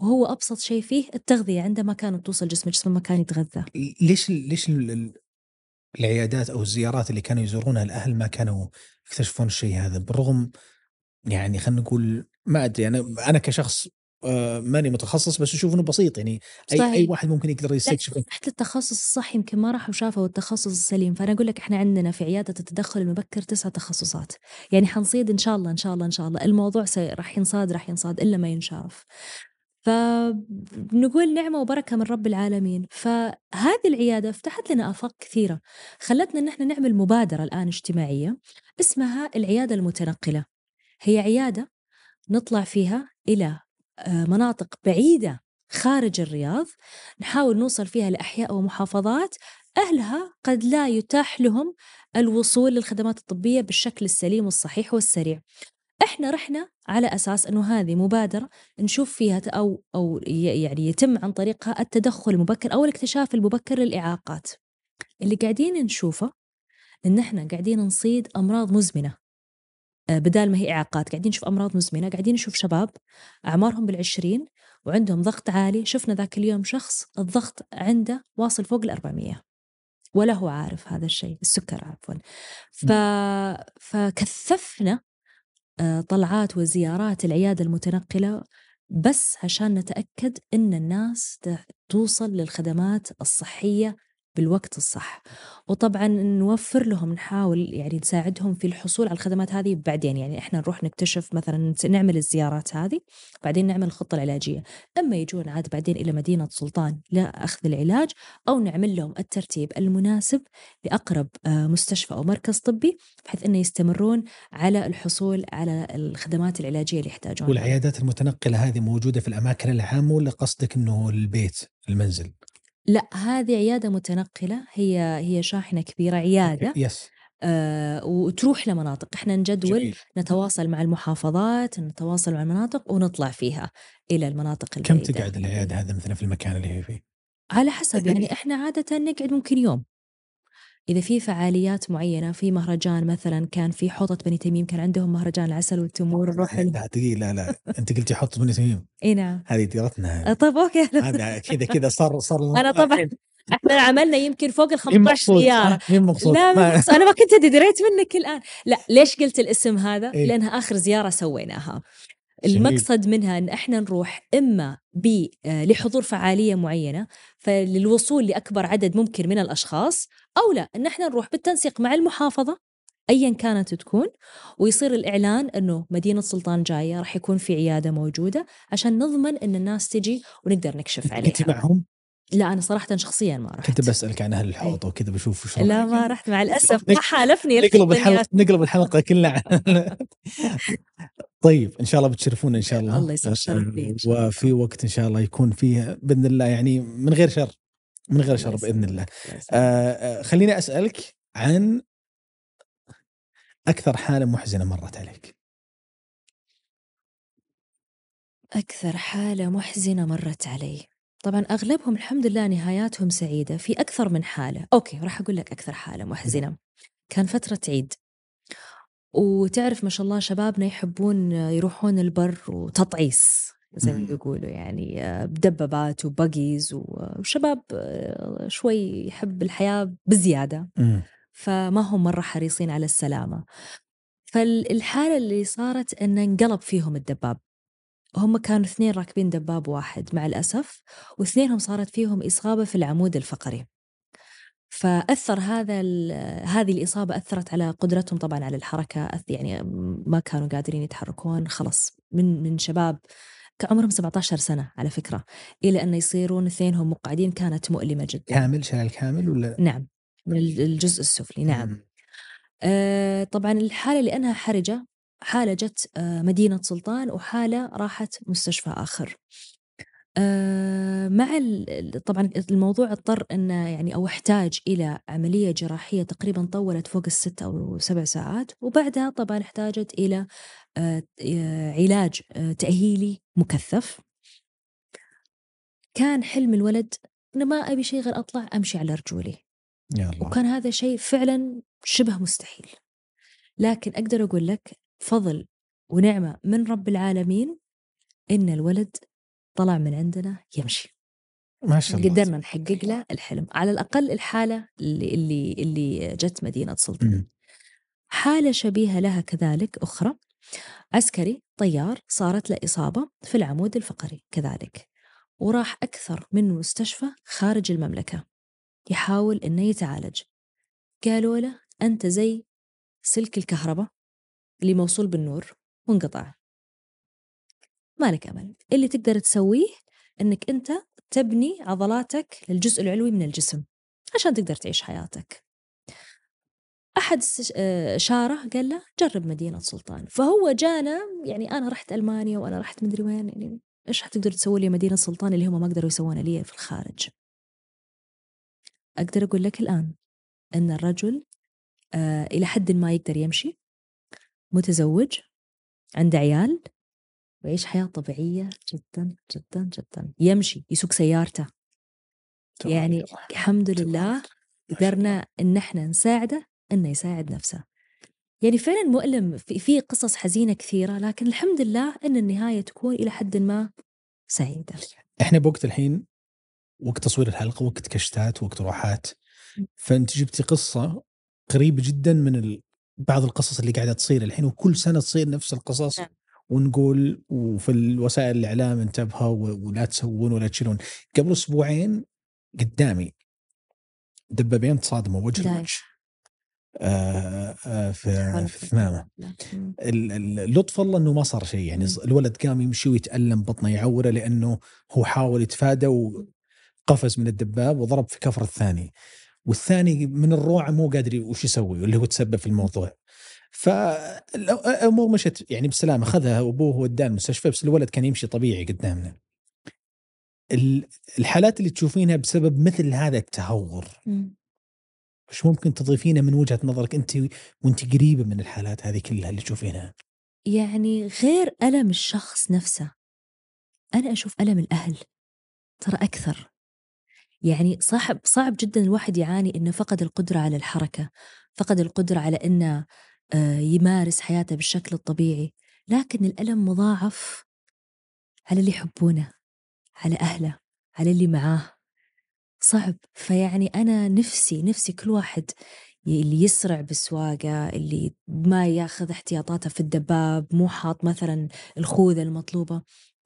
وهو أبسط شيء فيه التغذية عندما كانت توصل جسمه جسمه ما كان يتغذى. ليش ليش ال- ال- العيادات أو الزيارات اللي كانوا يزورونها الأهل ما كانوا يكتشفون الشيء هذا؟ بالرغم يعني خلينا نقول ما أدري أنا أنا كشخص آه، ماني متخصص بس أشوف إنه بسيط يعني أي صحيح. اي واحد ممكن يقدر يستكشف تحت التخصص الصح يمكن ما راحوا شافوا التخصص السليم. فأنا أقول لك إحنا عندنا في عيادة التدخل المبكر تسعة تخصصات. يعني حنصيد إن شاء الله إن شاء الله إن شاء الله. الموضوع. راح ينصاد راح ينصاد إلا ما ينشاف. فنقول نعمة وبركة من رب العالمين. فهذه العيادة فتحت لنا آفاق كثيرة. خلتنا إن إحنا نعمل مبادرة الآن اجتماعية اسمها العيادة المتنقلة. هي عيادة نطلع فيها إلى مناطق بعيدة خارج الرياض نحاول نوصل فيها لأحياء ومحافظات. أهلها قد لا يتاح لهم الوصول للخدمات الطبية بالشكل السليم والصحيح والسريع. إحنا رحنا على أساس إنه هذه مبادرة نشوف فيها أو أو يعني يتم عن طريقها التدخل المبكر أو الاكتشاف المبكر للإعاقات. اللي قاعدين نشوفه إن إحنا قاعدين نصيد أمراض مزمنة. آه، بدال ما هي إعاقات. قاعدين نشوف أمراض مزمنة قاعدين نشوف شباب أعمارهم بالعشرين وعندهم ضغط عالي. شفنا ذاك اليوم شخص الضغط عنده واصل فوق ال 400 ولا هو عارف هذا الشيء السكر عفوا. ف... فكثفنا آه، طلعات وزيارات العيادة المتنقلة بس عشان نتأكد أن الناس توصل للخدمات الصحية بالوقت الصح وطبعا نوفر لهم نحاول يعني نساعدهم في الحصول على الخدمات هذه بعدين يعني إحنا نروح نكتشف مثلا نعمل الزيارات هذه بعدين نعمل الخطة العلاجية أما يجون عاد بعدين إلى مدينة سلطان لأخذ العلاج أو نعمل لهم الترتيب المناسب لأقرب آه، مستشفى أو مركز طبي بحيث إنه يستمرون على الحصول على الخدمات العلاجية اللي يحتاجونها. والعيادات المتنقلة هذه موجودة في الأماكن العامة ولا قصدك إنه البيت المنزل؟ لا هذه عيادة متنقلة هي هي شاحنة كبيرة عيادة يس آه وتروح لمناطق إحنا نجدول جميل. نتواصل مع المحافظات نتواصل مع المناطق ونطلع فيها إلى المناطق كم البعيدة تقعد العيادة هذا مثلا في المكان اللي هي فيه؟ على حسب يعني إحنا عادة نقعد ممكن يوم إذا في فعاليات معينة في مهرجان مثلا كان في حوضه بني تميم كان عندهم مهرجان العسل والتمور نروح له لا دقيقة لا لا. أنت قلتي حط بني تميم. إي نعم. هذه ديرتنا. آه، طيب أوكي. هذا كذا كذا صار صار أنا طبعا إحنا عملنا يمكن فوق ال مين 15 مقصود؟ زياره مين مقصود؟ لا ما- بس أنا ما كنت أدري دريت منك الآن. لا ليش قلت الاسم هذا؟ إيه. لأنها آخر زيارة سويناها. جميل. المقصد منها إن إحنا نروح إما ب آه، لحضور فعالية معينة فللوصول لأكبر عدد ممكن من الأشخاص أو لا إن إحنا نروح بالتنسيق مع المحافظة ايا كانت تكون ويصير الإعلان إنه مدينة سلطان جاية راح يكون في عيادة موجودة عشان نضمن إن الناس تجي ونقدر نكشف عليها. أنت معهم؟ لا أنا صراحة شخصيا ما رحت. كنت بسألك عن أهل الحوض وكذا بشوف وش لا ما رحت مع الأسف. ما حالفني نقلب الحلقة نقلب الحلقة كلها طيب إن شاء الله بتشرفونا إن شاء الله. الله إن الله. وفي وقت إن شاء الله يكون فيه بإذن الله يعني من غير شر. من غير شر بإذن الله. آه خليني أسألك عن أكثر حالة محزنة مرت عليك. أكثر حالة محزنة مرت علي. طبعا أغلبهم الحمد لله نهاياتهم سعيدة. في أكثر من حالة. أوكي راح أقول لك أكثر حالة محزنة. كان فترة عيد. وتعرف ما شاء الله شبابنا يحبون يروحون البر وتطعيس. زي ما مم. بيقولوا يعني آه، بدبابات وبقيز وشباب آه، شوي يحب الحياة بزيادة. فما هم مرة حريصين على السلامة فالحالة اللي صارت أن انقلب فيهم الدباب هم كانوا اثنين راكبين دباب واحد مع الأسف واثنينهم صارت فيهم إصابة في العمود الفقري فأثر هذا هذه الإصابة أثرت على قدرتهم طبعا على الحركة أث- يعني ما كانوا قادرين يتحركون خلص من من شباب كعمرهم 17 سنة على فكرة إلى أن يصيرون اثنينهم مقعدين كانت مؤلمة جدا. كامل شلل كامل ولا؟ نعم من الجزء السفلي نعم. مم. آه طبعا الحالة لأنها حرجة حالة جت آه مدينة سلطان وحالة راحت مستشفى آخر. آه مع طبعا الموضوع اضطر انه يعني أو احتاج إلى عملية جراحية تقريبا طولت فوق الست أو سبع ساعات وبعدها طبعا احتاجت إلى علاج آه، تأهيلي مكثف. كان حلم الولد إنه ما أبي شيء غير أطلع أمشي على رجولي. يا الله. وكان هذا شيء فعلا شبه مستحيل. لكن أقدر أقول لك فضل ونعمة من رب العالمين إن الولد طلع من عندنا يمشي. ما شاء الله. قدرنا نحقق له الحلم. على الأقل الحالة اللي اللي اللي جت مدينة سلطان. مم. حالة شبيهة لها كذلك أخرى. عسكري طيار صارت له إصابة في العمود الفقري كذلك وراح أكثر من مستشفى خارج المملكة يحاول إنه يتعالج. قالوا له أنت زي سلك الكهرباء اللي موصول بالنور وانقطع. مالك أمل اللي تقدر تسويه إنك أنت تبني عضلاتك للجزء العلوي من الجسم عشان تقدر تعيش حياتك. أحد استش- آه، شارة قال له جرب مدينة سلطان. فهو جانا يعني أنا رحت ألمانيا وأنا رحت مدري وين يعني إيش حتقدر تسوي لي مدينة سلطان اللي هم ما قدروا يسوونها لي في الخارج؟ أقدر أقول لك الآن إن الرجل آه إلى حد ما يقدر يمشي متزوج عنده عيال ويعيش حياة طبيعية جدا جدا جدا. يمشي يسوق سيارته. يعني. الحمد لله. قدرنا إن إحنا نساعده إنه يساعد نفسه. يعني فعلا مؤلم في, في قصص حزينة كثيرة لكن الحمد لله إن النهاية تكون إلى حد ما سعيدة. إحنا بوقت الحين وقت تصوير الحلقة وقت كشتات وقت روحات فأنت جبتي قصة قريبة جدا من ال... بعض القصص اللي قاعدة تصير الحين وكل سنة تصير نفس القصص نعم. ونقول وفي الوسائل الإعلام انتبهوا ولا تسوون ولا تشيلون. قبل أسبوعين قدامي دبابين تصادموا وجه. لوجه في حول في ثمامه. مم. ال- ال- لطف الله إنه ما صار شيء. يعني. الولد قام يمشي ويتألم بطنه يعوره لأنه هو حاول يتفادى وقفز من الدباب وضرب في كفر الثاني. والثاني من الروعه مو قادر وش يسوي؟ واللي هو تسبب في الموضوع. فالامور مشت يعني بسلامة. اخذها أبوه وداه المستشفى بس الولد كان يمشي طبيعي قدامنا. ال- الحالات اللي تشوفينها بسبب مثل هذا التهور. وش ممكن تضيفينه من وجهة نظرك أنت وأنت قريبة من الحالات هذه كلها اللي تشوفينها؟ يعني غير ألم الشخص نفسه. أنا أشوف ألم الأهل. ترى أكثر. يعني صعب صعب جدا الواحد يعاني إنه فقد القدرة على الحركة فقد القدرة على إنه آه، يمارس حياته بالشكل الطبيعي. لكن الألم مضاعف على اللي يحبونه على أهله على اللي معاه. صعب. فيعني أنا نفسي نفسي كل واحد اللي يسرع بالسواقة اللي ما ياخذ احتياطاته في الدباب مو حاط مثلا الخوذة المطلوبة.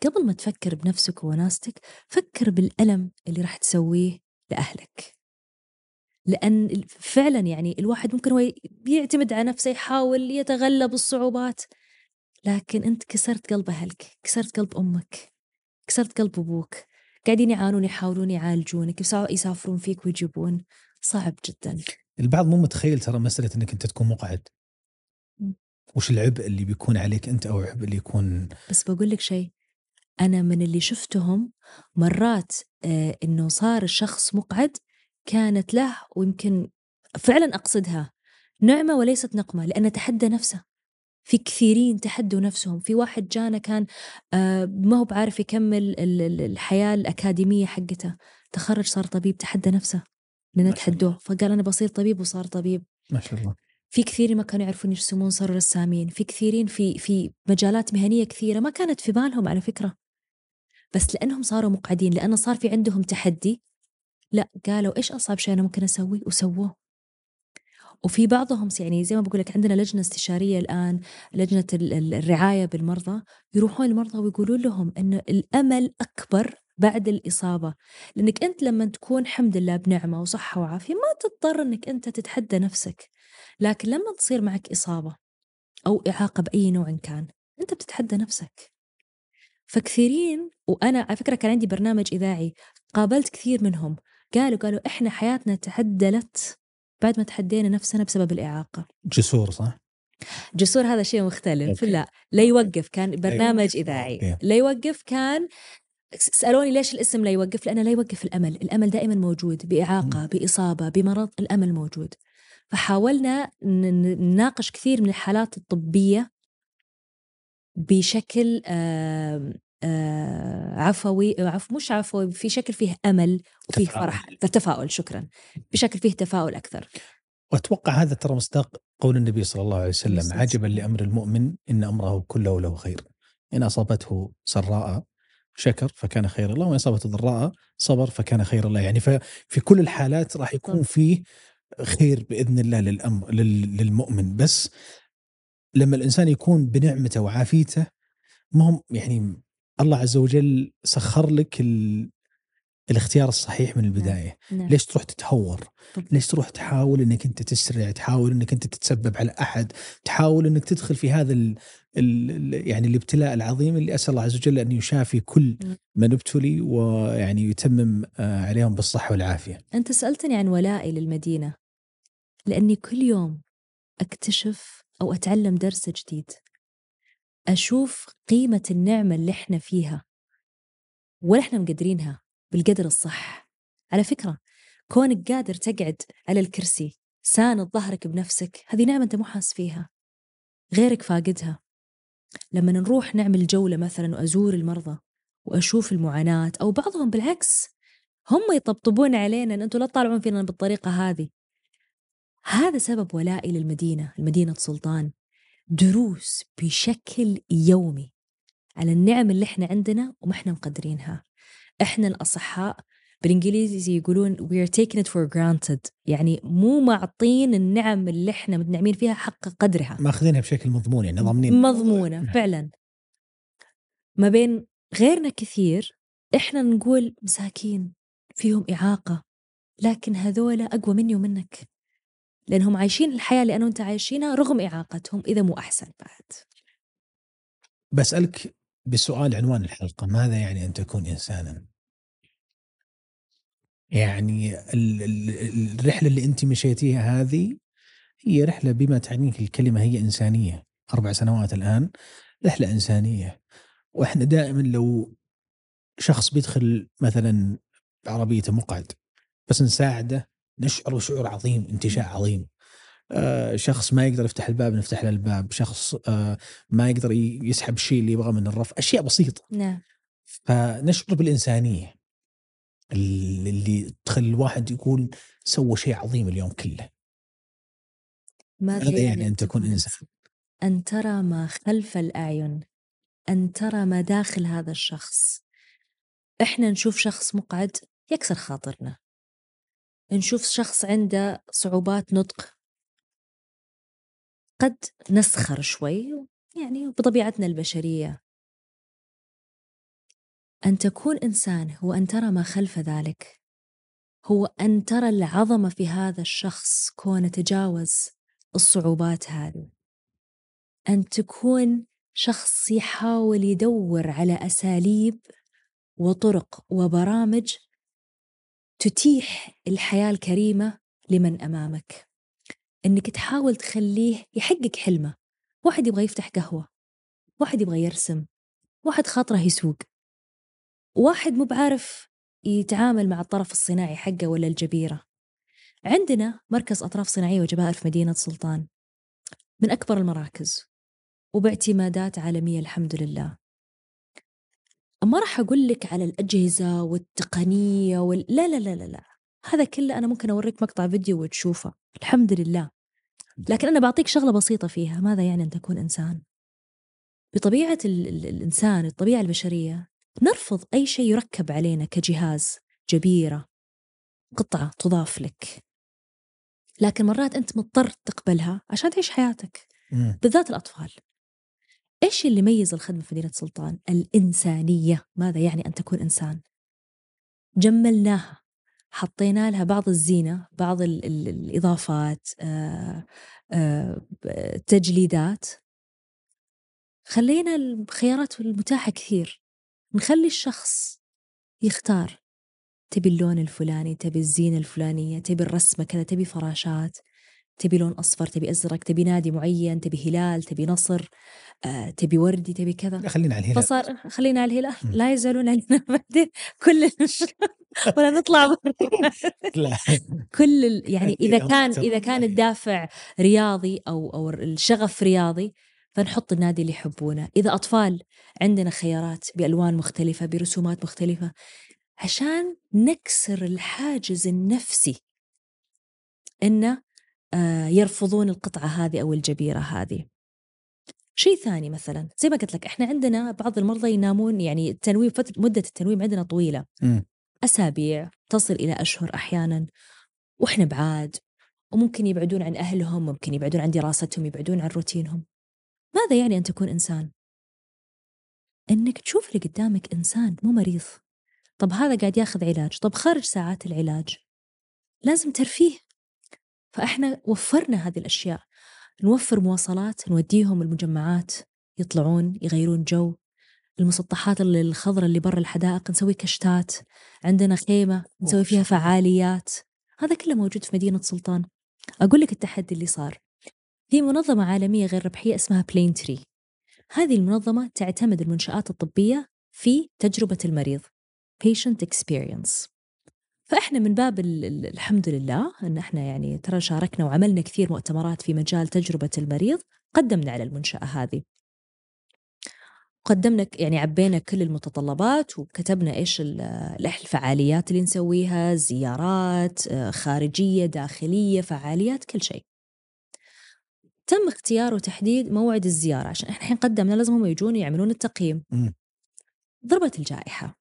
قبل ما تفكر بنفسك ووناستك فكر بالألم اللي راح تسويه لأهلك. لأن فعلا يعني الواحد ممكن هو يعتمد على نفسه يحاول يتغلب الصعوبات. لكن أنت كسرت قلب أهلك كسرت قلب أمك كسرت قلب أبوك. قاعدين يعانون يحاولون يعالجونك يسا- يسافرون فيك ويجيبون. صعب جدا. البعض مو متخيل ترى مسألة إنك أنت تكون مقعد. وش العبء اللي بيكون عليك أنت أو العبء اللي يكون؟ بس بقول لك شيء أنا من اللي شفتهم مرات آه إنه صار الشخص مقعد كانت له ويمكن فعلا أقصدها نعمة وليست نقمة لأنه تحدى نفسه. في كثيرين تحدوا نفسهم. في واحد جانا كان آه ما هو بعارف يكمل ال- ال- الحياة الأكاديمية حقته. تخرج صار طبيب تحدى نفسه لأنه. تحدوه فقال أنا بصير طبيب وصار طبيب. ما شاء الله. في كثيرين ما كانوا يعرفون يرسمون صاروا رسامين. في كثيرين في في مجالات مهنية كثيرة ما كانت في بالهم على فكرة. بس لأنهم صاروا مقعدين لأنه صار في عندهم تحدي لا قالوا إيش أصعب شيء أنا ممكن أسوي وسووه. وفي بعضهم يعني زي ما بقول لك عندنا لجنة استشارية الآن لجنة ال- ال- الرعاية بالمرضى يروحون المرضى ويقولون لهم أن الأمل أكبر بعد الإصابة. لأنك أنت لما تكون الحمد لله بنعمة وصحة وعافية ما تضطر أنك أنت تتحدى نفسك. لكن لما تصير معك إصابة أو إعاقة بأي نوع كان أنت بتتحدى نفسك. فكثيرين وأنا على فكرة كان عندي برنامج إذاعي قابلت كثير منهم. قالوا قالوا إحنا حياتنا تعدلت بعد ما تحدينا نفسنا بسبب الإعاقة. جسور صح؟ جسور هذا شيء مختلف. أوكي. لا لا يوقف. كان برنامج إذاعي. لا يوقف كان سألوني ليش الاسم لا يوقف؟ لأنه لا يوقف الأمل. الأمل دائما موجود بإعاقة بإصابة بمرض الأمل موجود. فحاولنا نناقش كثير من الحالات الطبية بشكل عفوي عفو مش عفوي في شكل فيه أمل وفيه تفاؤل. فرح تفاؤل شكرا بشكل فيه تفاؤل أكثر وأتوقع هذا ترى مصداق قول النبي صلى الله عليه وسلم. عجبا لأمر المؤمن إن أمره كله له خير. إن أصابته سراء شكر فكان خير الله وإن أصابته ضراء صبر فكان خير الله يعني ففي كل الحالات راح يكون. فيه خير بإذن الله للامر لل- للمؤمن بس لما الإنسان يكون بنعمته وعافيته ما هم يعني الله عز وجل سخر لك ال... الاختيار الصحيح من البداية نعم. ليش تروح تتهور بالضبط. ليش تروح تحاول إنك أنت تسرع تحاول إنك أنت تتسبب على أحد تحاول إنك تدخل في هذا ال ال يعني الابتلاء العظيم اللي أسأل الله عز وجل أن يشافي كل نعم. من ابتلي ويعني يتمم آه، عليهم بالصحة والعافية أنت سألتني عن ولائي للمدينة لأني كل يوم أكتشف أو أتعلم درس جديد أشوف قيمة النعمة اللي إحنا فيها ولا إحنا مقدرينها بالقدر الصح. على فكرة كونك قادر تقعد على الكرسي ساند ظهرك بنفسك هذه نعمة أنت مو حاس فيها. غيرك فاقدها. لما نروح نعمل جولة مثلا وأزور المرضى وأشوف المعاناة أو بعضهم بالعكس هم يطبطبون علينا إن أنتم لا تطالعون فينا بالطريقة هذه. هذا سبب ولائي للمدينة المدينة سلطان. دروس بشكل يومي على النعم اللي إحنا عندنا وما إحنا مقدرينها. إحنا الأصحاء بالإنجليزي يقولون we are taking it for granted. يعني مو معطين النعم اللي إحنا متنعمين فيها حق قدرها. ماخذينها بشكل مضمون يعني ضامنين مضمونة فعلا. ما بين غيرنا كثير إحنا نقول مساكين فيهم إعاقة لكن هذولا أقوى مني ومنك. لأنهم عايشين الحياة اللي أنا وأنت عايشينها رغم إعاقتهم إذا مو أحسن بعد. بسألك بسؤال عنوان الحلقة ماذا يعني أن تكون انسانا؟ يعني ال- ال- الرحلة اللي أنت مشيتيها هذه هي رحلة بما تعنيه الكلمة هي إنسانية. أربع سنوات الآن رحلة إنسانية. وإحنا دائما لو شخص بيدخل مثلا بعربيته مقعد بس نساعده نشعر شعور عظيم انتشاء عظيم. آه شخص ما يقدر يفتح الباب نفتح له الباب. شخص آه ما يقدر يسحب الشيء اللي يبغاه من الرف. أشياء بسيطة. نعم. فنشعر بالإنسانية. اللي تخلي الواحد يقول سوى شيء عظيم اليوم كله. ماذا هذا يعني أن تكون إنسان؟ أن ترى ما خلف الأعين. أن ترى ما داخل هذا الشخص. إحنا نشوف شخص مقعد يكسر خاطرنا. نشوف شخص عنده صعوبات نطق قد نسخر شوي يعني بطبيعتنا البشرية. أن تكون إنسان هو أن ترى ما خلف ذلك هو أن ترى العظمة في هذا الشخص كونه تجاوز الصعوبات هذه. أن تكون شخص يحاول يدور على أساليب وطرق وبرامج تتيح الحياة الكريمة لمن أمامك. إنك تحاول تخليه يحقق حلمه. واحد يبغى يفتح قهوة. واحد يبغى يرسم. واحد خاطره يسوق. واحد مو بعارف يتعامل مع الطرف الصناعي حقه ولا الجبيرة. عندنا مركز أطراف صناعية وجبائر في مدينة سلطان. من أكبر المراكز. وباعتمادات عالمية الحمد لله. ما راح أقول لك على الأجهزة والتقنية وال... لا لا لا لا لا. هذا كله أنا ممكن أوريك مقطع فيديو وتشوفه. الحمد لله. لكن أنا بعطيك شغلة بسيطة فيها. ماذا يعني أن تكون إنسان؟ بطبيعة ال... ال... الإنسان الطبيعة البشرية نرفض أي شيء يركب علينا كجهاز جبيرة قطعة تضاف لك. لكن مرات أنت مضطر تقبلها عشان تعيش حياتك. بالذات الأطفال. إيش اللي يميز الخدمة في مدينة سلطان؟ الإنسانية. ماذا يعني أن تكون إنسان؟ جملناها. حطينا لها بعض الزينة بعض ال ال الإضافات آه آه تجليدات. خلينا الخيارات المتاحة كثير. نخلي الشخص يختار. تبي اللون الفلاني تبي الزينة الفلانية تبي الرسمة كذا تبي فراشات. تبي لون أصفر تبي أزرق تبي نادي معين تبي هلال تبي نصر آه، تبي وردي تبي كذا. خلينا على الهلال. فصار خلينا على الهلال. لا يزعلون علينا بعدين كل ولا نطلع برا. لا. كل ال- يعني إذا كان. إذا كان الدافع رياضي أو أو الشغف رياضي فنحط النادي اللي يحبونه. إذا أطفال عندنا خيارات بألوان مختلفة برسومات مختلفة. عشان نكسر الحاجز النفسي. إنه يرفضون القطعة هذه أو الجبيرة هذه. شيء ثاني مثلا زي ما قلت لك إحنا عندنا بعض المرضى ينامون يعني التنويم فترة مدة التنويم عندنا طويلة. مم. أسابيع تصل إلى أشهر أحيانا وإحنا بعاد وممكن يبعدون عن أهلهم ممكن يبعدون عن دراستهم يبعدون عن روتينهم. ماذا يعني أن تكون إنسان؟ إنك تشوف اللي قدامك إنسان مو مريض. طب هذا قاعد ياخذ علاج. طب خارج ساعات العلاج لازم ترفيه. فإحنا وفرنا هذه الأشياء. نوفر مواصلات نوديهم المجمعات يطلعون يغيرون جو. المسطحات الخضراء اللي برا الحدائق نسوي كشتات. عندنا خيمة نسوي فيها فعاليات. هذا كله موجود في مدينة سلطان. أقول لك التحدي اللي صار. في منظمة عالمية غير ربحية اسمها بلين تري هذه المنظمة تعتمد المنشآت الطبية في تجربة المريض. Patient experience. فإحنا من باب ال- ال- الحمد لله أن إحنا يعني ترى شاركنا وعملنا كثير مؤتمرات في مجال تجربة المريض قدمنا على المنشأة هذه. قدمنا يعني عبينا كل المتطلبات وكتبنا إيش الفعاليات اللي نسويها زيارات خارجية داخلية فعاليات كل شيء. تم اختيار وتحديد موعد الزيارة عشان إحنا الحين قدمنا لازم هم يجون يعملون التقييم. ضربت الجائحة.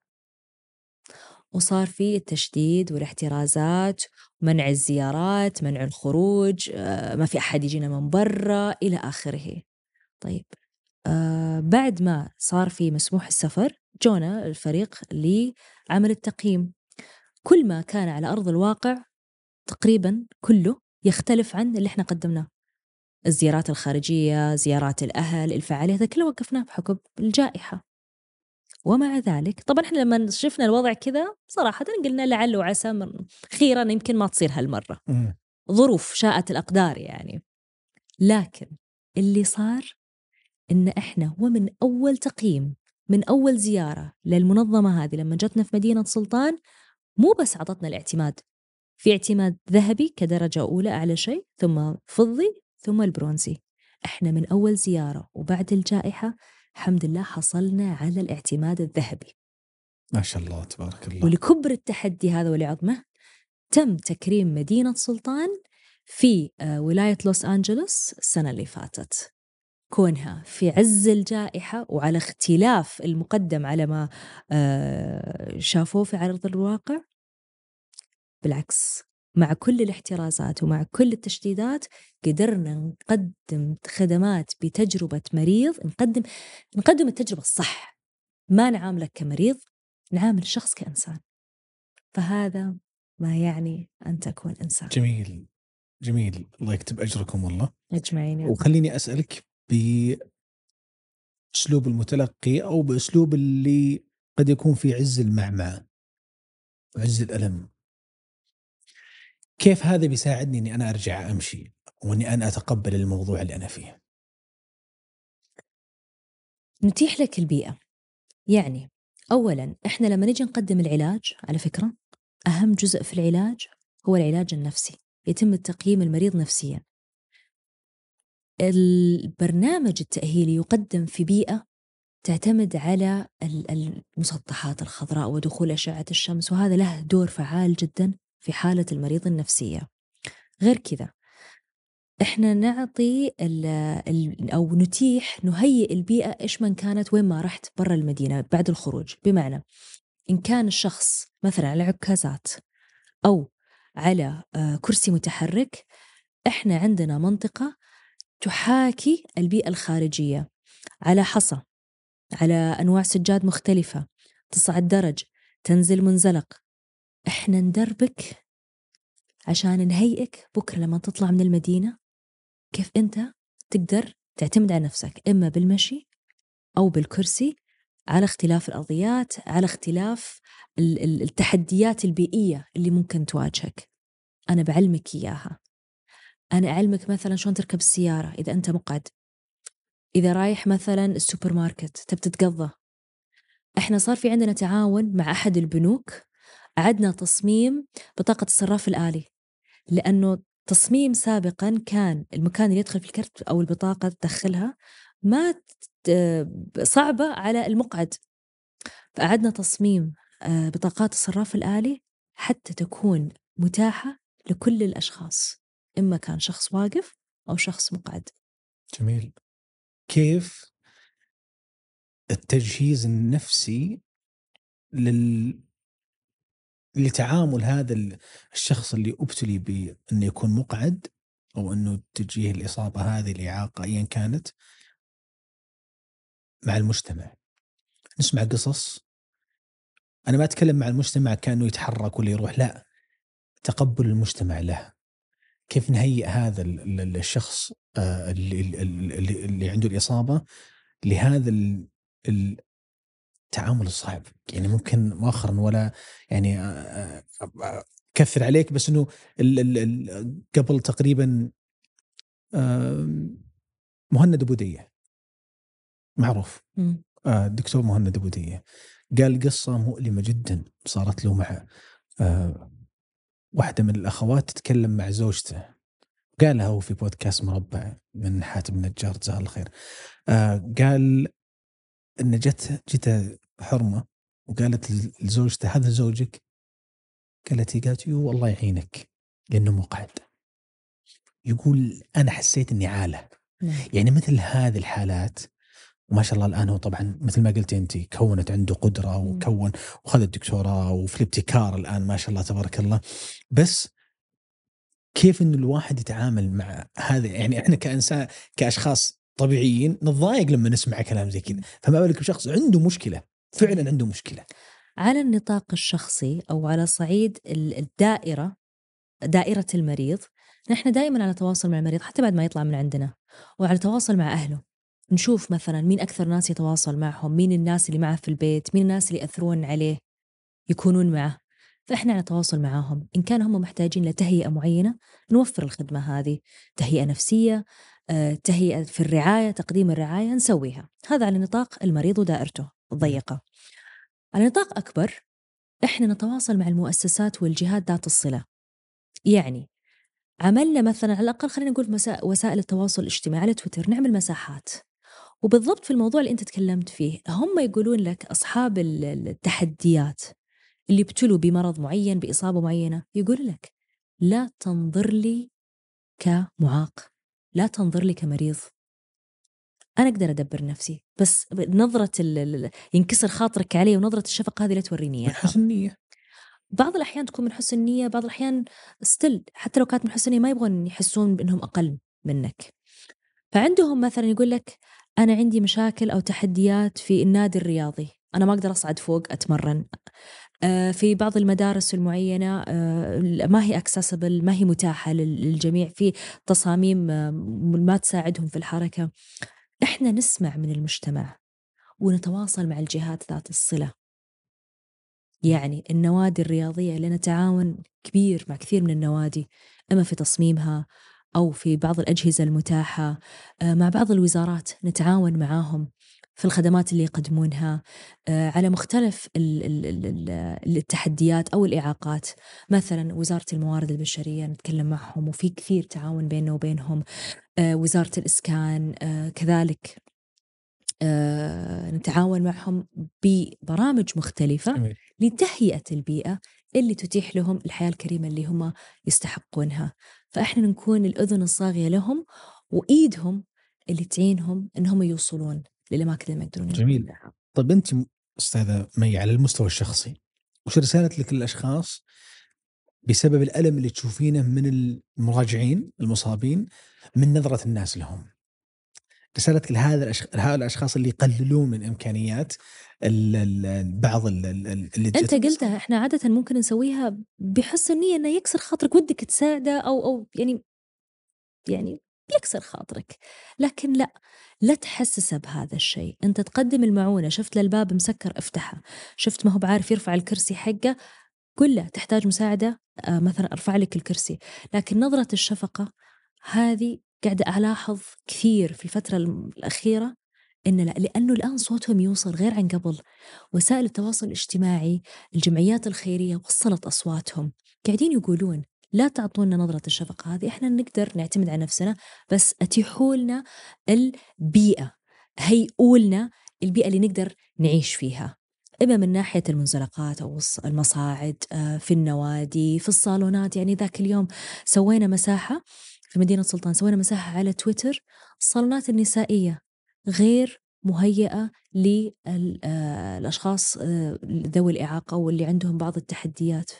وصار في التشديد والاحترازات منع الزيارات منع الخروج آه، ما في أحد يجينا من برا إلى آخره. طيب آه بعد ما صار في مسموح السفر جونا الفريق لعمل التقييم. كل ما كان على أرض الواقع تقريبا كله يختلف عن اللي إحنا قدمناه. الزيارات الخارجية زيارات الأهل الفعاليات كله وقفناه بحكم الجائحة. ومع ذلك طبعا إحنا لما شفنا الوضع كذا صراحة قلنا لعل وعسى خيرا يمكن ما تصير هالمرة. ظروف شاءت الأقدار يعني. لكن اللي صار إن إحنا ومن أول تقييم من أول زيارة للمنظمة هذه لما جتنا في مدينة سلطان مو بس عطتنا الاعتماد. في اعتماد ذهبي كدرجة أولى أعلى شيء ثم فضي ثم البرونزي. إحنا من أول زيارة وبعد الجائحة الحمد لله حصلنا على الاعتماد الذهبي. ما شاء الله تبارك الله. ولكبر التحدي هذا ولعظمه تم تكريم مدينة سلطان في آه، ولاية لوس أنجلوس السنة اللي فاتت. كونها في عز الجائحة وعلى اختلاف المقدم على ما آه، شافوه في عرض الواقع بالعكس. مع كل الاحترازات ومع كل التشديدات قدرنا نقدم خدمات بتجربة مريض نقدم نقدم التجربة الصح. ما نعاملك كمريض نعامل الشخص كإنسان. فهذا ما يعني أن تكون إنسان. جميل جميل. الله يكتب أجركم والله. أجمعين رب. وخليني أسألك بأسلوب المتلقي أو بأسلوب اللي قد يكون في عز المعمعة وعز الألم. كيف هذا بيساعدني إني أنا أرجع أمشي وإني أنا أتقبل الموضوع اللي أنا فيه؟ نتيح لك البيئة. يعني أولا إحنا لما نجي نقدم العلاج على فكرة أهم جزء في العلاج هو العلاج النفسي يتم تقييم المريض نفسيا. البرنامج التأهيلي يقدم في بيئة تعتمد على ال- المسطحات الخضراء ودخول أشعة الشمس وهذا له دور فعال جدا في حالة المريض النفسية. غير كذا إحنا نعطي ال ال أو نتيح نهيئ البيئة إيش من كانت وين ما رحت برا المدينة بعد الخروج. بمعنى إن كان الشخص مثلا على عكازات أو على آه، كرسي متحرك إحنا عندنا منطقة تحاكي البيئة الخارجية على حصى على أنواع سجاد مختلفة تصعد درج تنزل منزلق. إحنا ندربك عشان نهيئك بكرة لما تطلع من المدينة. كيف أنت تقدر تعتمد على نفسك إما بالمشي أو بالكرسي على اختلاف الأرضيات على اختلاف التحديات البيئية اللي ممكن تواجهك. أنا بعلمك إياها. أنا أعلمك مثلا شلون تركب السيارة إذا أنت مقعد. إذا رايح مثلا السوبر ماركت تبي تتقضى إحنا صار في عندنا تعاون مع أحد البنوك أعدنا تصميم بطاقة الصراف الآلي لأنه تصميم سابقا كان المكان اللي يدخل في الكرت أو البطاقة تدخلها ما صعبة على المقعد. فأعدنا تصميم آه، بطاقات الصراف الآلي حتى تكون متاحة لكل الأشخاص إما كان شخص واقف أو شخص مقعد. جميل. كيف التجهيز النفسي لل لتعامل هذا الشخص اللي أبتلي بانه يكون مقعد أو إنه تجيه الإصابة هذه الاعاقه ايا كانت. مع المجتمع. نسمع قصص. أنا ما أتكلم مع المجتمع كأنه يتحرك ولا يروح لا. تقبل المجتمع له. كيف نهيئ هذا الشخص آه، اللي, عنده الإصابة لهذا التعامل الصعب. يعني ممكن مؤخرا ولا يعني آه، آه، كثر عليك بس إنه قبل تقريبا مهند أبو معروف. الدكتور مهند أبو قال قصة مؤلمة جدا صارت له مع واحدة من الأخوات تتكلم مع زوجته. قالها هو في بودكاست مربع من حاتم النجار جزاه الله خير. آه قال إن جت جت حرمة وقالت لزوجته هذا زوجك؟ قالت قالت يو الله يعينك لأنه مقعد. يقول أنا حسيت إني عالة. نعم. يعني مثل هذه الحالات وما شاء الله الآن هو طبعا مثل ما قلت انت كونت عنده قدرة وكون وخذ الدكتوراه وفي الابتكار الآن ما شاء الله تبارك الله. بس كيف إنه الواحد يتعامل مع هذا يعني إحنا كانسان كأشخاص طبيعيين نتضايق لما نسمع كلام زي كذا. فما بالك بشخص عنده مشكلة فعلا عنده مشكلة. على النطاق الشخصي أو على صعيد الدائرة دائرة المريض نحن دائما على تواصل مع المريض حتى بعد ما يطلع من عندنا وعلى تواصل مع أهله. نشوف مثلا مين أكثر ناس يتواصل معهم مين الناس اللي معه في البيت مين الناس اللي يأثرون عليه يكونون معه. فإحنا نتواصل معاهم إن كانوا هم محتاجين لتهيئة معينة نوفر الخدمة هذه. تهيئة نفسية تهيئة في الرعاية تقديم الرعاية نسويها. هذا على نطاق المريض ودائرته الضيقة. على نطاق أكبر إحنا نتواصل مع المؤسسات والجهات ذات الصلة. يعني عملنا مثلا على الأقل خلينا نقول وسائل التواصل الاجتماعي على تويتر نعمل مساحات. وبالضبط في الموضوع اللي أنت تكلمت فيه هم يقولون لك أصحاب التحديات اللي ابتلوا بمرض معين بإصابة معينة يقول لك لا تنظر لي كمعاق. لا تنظر لي كمريض. أنا أقدر أدبر نفسي بس نظرة ينكسر خاطرك علي ونظرة الشفقة هذه لا توريني إياها. حسن النية. بعض الأحيان تكون من حسن النية بعض الأحيان still حتى لو كانت من حسن النية ما يبغون يحسون بأنهم أقل منك. فعندهم مثلا يقول لك أنا عندي مشاكل أو تحديات في النادي الرياضي أنا ما أقدر أصعد فوق أتمرن. آه، في بعض المدارس المعينة آه، ما هي accessible ما هي متاحة للجميع في تصاميم آه، ما تساعدهم في الحركة. إحنا نسمع من المجتمع ونتواصل مع الجهات ذات الصلة. يعني النوادي الرياضية لنا تعاون كبير مع كثير من النوادي إما في تصميمها أو في بعض الأجهزة المتاحة آه، مع بعض الوزارات نتعاون معاهم. في الخدمات اللي يقدمونها آه، على مختلف التحديات أو الإعاقات. مثلا وزارة الموارد البشرية نتكلم معهم وفي كثير تعاون بيننا وبينهم آه، وزارة الإسكان كذلك نتعاون معهم ببرامج مختلفة لتهيئة البيئة اللي تتيح لهم الحياة الكريمة اللي هم يستحقونها. فإحنا نكون الأذن الصاغية لهم وإيدهم اللي تعينهم إنهم يوصلون. للأماكن اللي ما يقدرون جميل. طيب أنت أستاذة مي على المستوى الشخصي وش رسالتك للأشخاص بسبب الألم اللي تشوفينه من المراجعين المصابين من نظرة الناس لهم؟ رسالتك لهذا هؤلاء الأشخاص اللي يقللون من إمكانيات ال ال بعض ال اللي أنت قلتها إحنا عادة ممكن نسويها بحسن نيه إنه يكسر خاطرك ودك تساعده أو أو يعني يعني بيكسر خاطرك. لكن لا لا تحسسه بهذا الشيء. أنت تقدم المعونة شفت للباب مسكر افتحه. شفت ما هو بعارف يرفع الكرسي حقه قل له تحتاج مساعدة آه مثلا أرفع لك الكرسي. لكن نظرة الشفقة هذه قاعدة ألاحظ كثير في الفترة الأخيرة إن لا لأنه الآن صوتهم يوصل غير عن قبل. وسائل التواصل الاجتماعي الجمعيات الخيرية وصلت أصواتهم. قاعدين يقولون لا تعطونا نظرة الشفقة هذه إحنا نقدر نعتمد على نفسنا بس اتيحوا لنا البيئة هيئوا لنا البيئة اللي نقدر نعيش فيها. إما من ناحية المنزلقات أو المصاعد آه، في النوادي في الصالونات يعني ذاك اليوم سوينا مساحة في مدينة سلطان سوينا مساحة على تويتر الصالونات النسائية غير مهيئة للأشخاص آه، ذوي الإعاقة واللي عندهم بعض التحديات.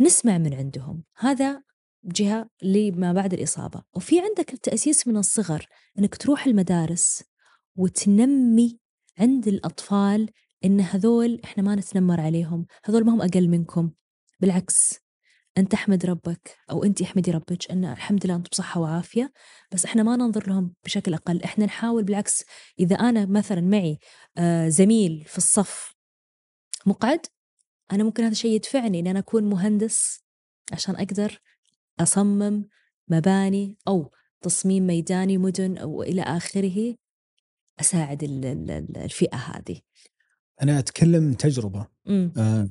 نسمع من عندهم. هذا جهة لما بعد الإصابة. وفي عندك التأسيس من الصغر أنك تروح المدارس وتنمي عند الأطفال إن هذول إحنا ما نتنمر عليهم هذول ما هم أقل منكم. بالعكس أنت أحمد ربك أو أنت أحمدي ربك أن الحمد لله أنتم بصحة وعافية بس إحنا ما ننظر لهم بشكل أقل. إحنا نحاول بالعكس إذا أنا مثلا معي آه، زميل في الصف مقعد أنا ممكن هذا الشيء يدفعني إن أنا أكون مهندس عشان أقدر أصمم مباني أو تصميم ميداني مدن أو إلى آخره أساعد الفئة هذه. أنا أتكلم تجربة. آه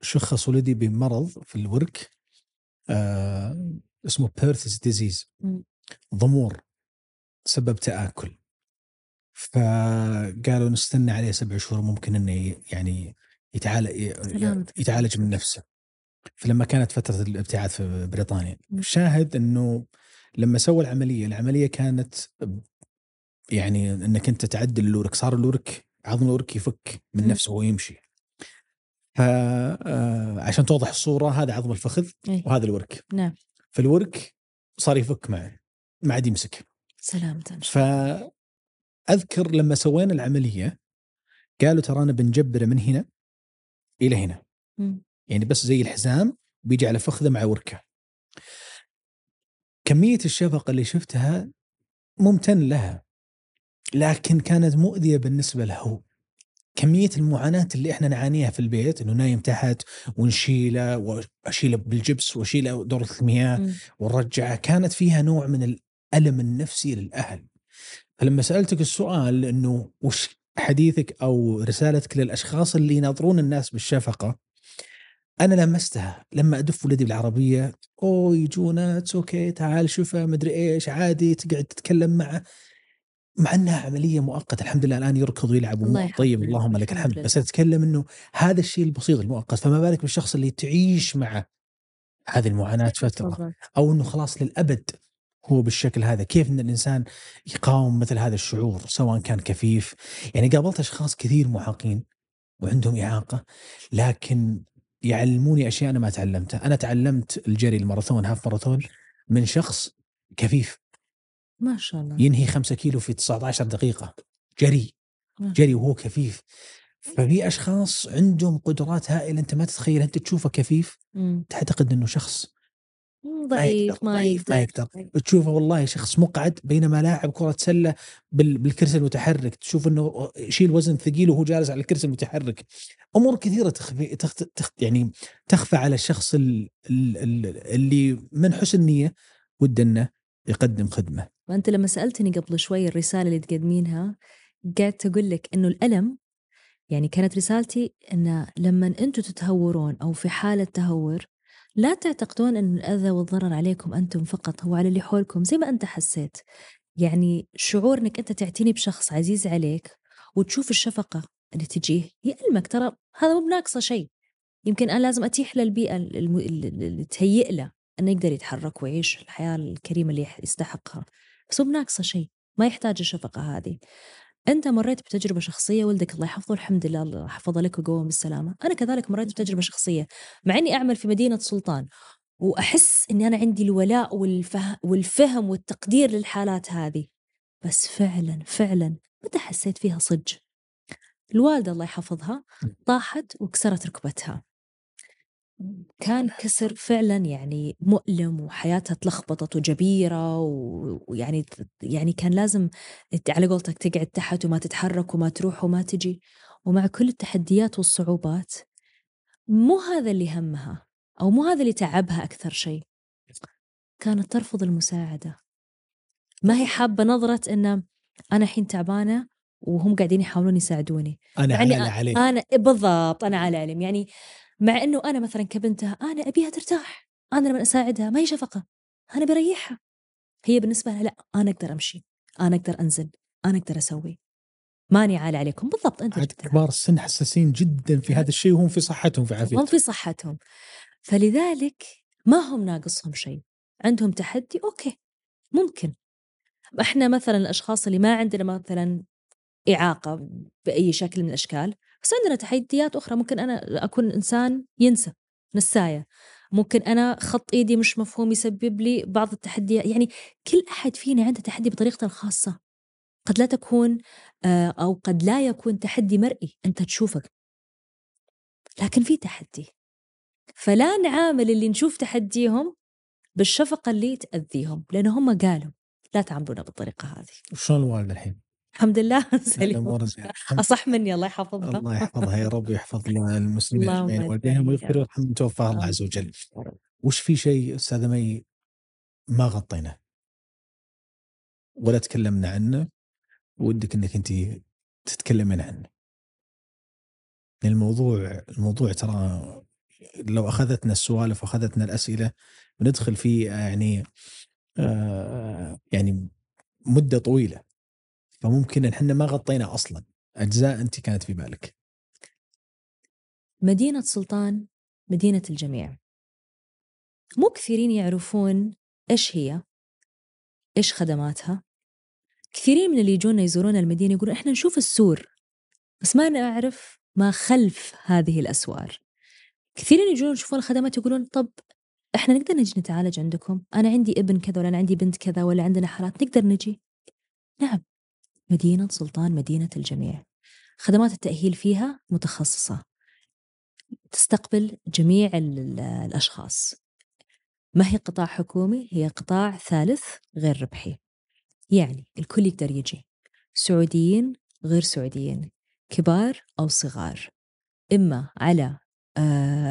شخص ولدي بمرض في الورك آه اسمه Perthes disease ضمور سبب تآكل. فقالوا نستنى عليه سبع شهور ممكن إنه يعني يتعالج يتعالج من نفسه. فلما كانت فترة الابتعاث في بريطانيا شاهد إنه لما سوى العملية العملية كانت يعني إنك أنت تعدل الورك صار الورك عظم الورك يفك من نفسه وهو يمشي آه، توضح الصورة هذا عظم الفخذ إيه. وهذا الورك. نعم. فالورك صار يفك معه ما عاد يمسك سلامة فاذكر لما سوينا العملية قالوا ترانا بنجبره من هنا إلى هنا. م. يعني بس زي الحزام بيجي على فخذه مع وركة. كمية الشفقة اللي شفتها ممتن لها لكن كانت مؤذية بالنسبة له. كمية المعاناة اللي إحنا نعانيها في البيت إنه نايم تحت ونشيله وأشيله بالجبس وأشيله دوره المياه ونرجعه كانت فيها نوع من الألم النفسي للأهل. فلما سألتك السؤال إنه وش حديثك أو رسالتك للأشخاص اللي يناظرون الناس بالشفقة أنا لمستها. لما أدف ولدي بالعربية أوه يجونا أوكي تعال شوفه مدري إيش عادي تقعد تتكلم معه. مع إنها عملية مؤقتة الحمد لله الآن يركض ويلعب الله طيب اللهم لك الحمد بس أتكلم إنه هذا الشيء البسيط المؤقت. فما بالك بالشخص اللي تعيش معه هذه المعاناة فترة؟ أو إنه خلاص للأبد هو بالشكل هذا. كيف إن الإنسان يقاوم مثل هذا الشعور سواء كان كفيف؟ يعني قابلت أشخاص كثير معاقين وعندهم إعاقة لكن يعلموني أشياء أنا ما تعلمتها. أنا تعلمت الجري الماراثون half marathon من شخص كفيف. ما شاء الله. ينهي 5 كيلو في 19 دقيقة. جري. جري وهو كفيف. ففي أشخاص عندهم قدرات هائلة أنت ما تتخيل. أنت تشوفه كفيف؟ تعتقد إنه شخص. ضعيف ما يقدر ما يقدر. تشوفه والله شخص مقعد بينما لاعب كرة سلة بالكرسي المتحرك. تشوف إنه يشيل وزن ثقيل وهو جالس على الكرسي المتحرك. أمور كثيرة تخفي تخ... تخ... يعني تخفى على الشخص ال... ال... اللي من حسن نيه ود إنه يقدم خدمة. وأنت لما سألتني قبل شوي الرسالة اللي تقدمينها قاعد أقول لك إنه الألم يعني كانت رسالتي إن لما أنتم تتهورون أو في حالة تهور لا تعتقدون أن الأذى والضرر عليكم أنتم فقط هو على اللي حولكم زي ما أنت حسيت. يعني شعور أنك أنت تعتني بشخص عزيز عليك وتشوف الشفقة اللي تجيه يألمك ترى هذا مو بناقصة شيء. يمكن أنا لازم أتيح له البيئة اللي تهيئ له أنه يقدر يتحرك ويعيش الحياة الكريمة اللي يستحقها. بس مو بناقصة شيء ما يحتاج الشفقة هذه. أنت مريت بتجربة شخصية ولدك الله يحفظه الحمد لله الله حفظه لك وقوم بالسلامة. أنا كذلك مريت بتجربة شخصية مع إني أعمل في مدينة سلطان وأحس إني أنا عندي الولاء والفهم, والفهم والتقدير للحالات هذه. بس فعلا فعلا متى حسيت فيها صج الوالدة الله يحفظها طاحت وكسرت ركبتها. كان كسر فعلا يعني مؤلم وحياتها تلخبطت وجبيرة و- ويعني يعني كان لازم على قولتك تقعد تحت وما تتحرك وما تروح وما تجي. ومع كل التحديات والصعوبات مو هذا اللي همها أو مو هذا اللي تعبها أكثر شيء. كانت ترفض المساعدة. ما هي حابة نظرة إن أنا الحين تعبانة وهم قاعدين يحاولون يساعدوني. أنا يعني على عليك أنا بالضبط أنا على علم يعني مع إنه أنا مثلا كبنتها أنا أبيها ترتاح أنا لما أساعدها ما هي شفقة أنا بريحها. هي بالنسبة لها لا أنا أقدر أمشي أنا أقدر أنزل أنا أقدر أسوي. ماني عالي عليكم بالضبط أنت عاد. كبار السن حساسين جدا في هذا الشيء وهم في صحتهم في هم عافيتهم في صحتهم. فلذلك ما هم ناقصهم شيء. عندهم تحدي أوكي ممكن. إحنا مثلا الأشخاص اللي ما عندنا مثلا إعاقة بأي شكل من الأشكال بس عندنا تحديات أخرى. ممكن أنا أكون إنسان ينسى نساية. ممكن أنا خط إيدي مش مفهوم يسبب لي بعض التحديات. يعني كل أحد فينا عنده تحدي بطريقته الخاصة. قد لا تكون آه، أو قد لا يكون تحدي مرئي أنت تشوفك لكن في تحدي. فلا نعامل اللي نشوف تحديهم بالشفقة اللي تأذيهم لأن هم قالوا لا تعاملونا بالطريقة هذه. وشلون الوالده الحين؟ الحمد لله. سليم أصح مني الله يحفظها الله يحفظها يا رب ويحفظ المسلمين أجمعين. والديهم ويغفر رب. ويرحم من توفاه الله عز وجل. وش في شيء أستاذة مي ما غطيناه ولا تكلمنا عنه. ودك إنك أنت تتكلمين عنه. الموضوع الموضوع ترى لو أخذتنا السوالف وأخذتنا الأسئلة بندخل في يعني آه يعني مدة طويلة. فممكن إحنا ما غطينا أصلا. أجزاء أنت كانت في بالك. مدينة سلطان مدينة الجميع. مو كثيرين يعرفون إيش هي إيش خدماتها. كثيرين من اللي يجونا يزورون المدينة يقولون إحنا نشوف السور بس ما نعرف ما خلف هذه الأسوار. كثيرين يجون يشوفون الخدمات يقولون طب إحنا نقدر نجي نتعالج عندكم؟ أنا عندي ابن كذا ولا أنا عندي بنت كذا ولا عندنا حالات نقدر نجي؟ نعم. مدينة سلطان مدينة الجميع. خدمات التأهيل فيها متخصصة. تستقبل جميع ال- ال- الأشخاص. ما هي قطاع حكومي؟ هي قطاع ثالث غير ربحي. يعني الكل يقدر يجي. سعوديين غير سعوديين كبار أو صغار. إما على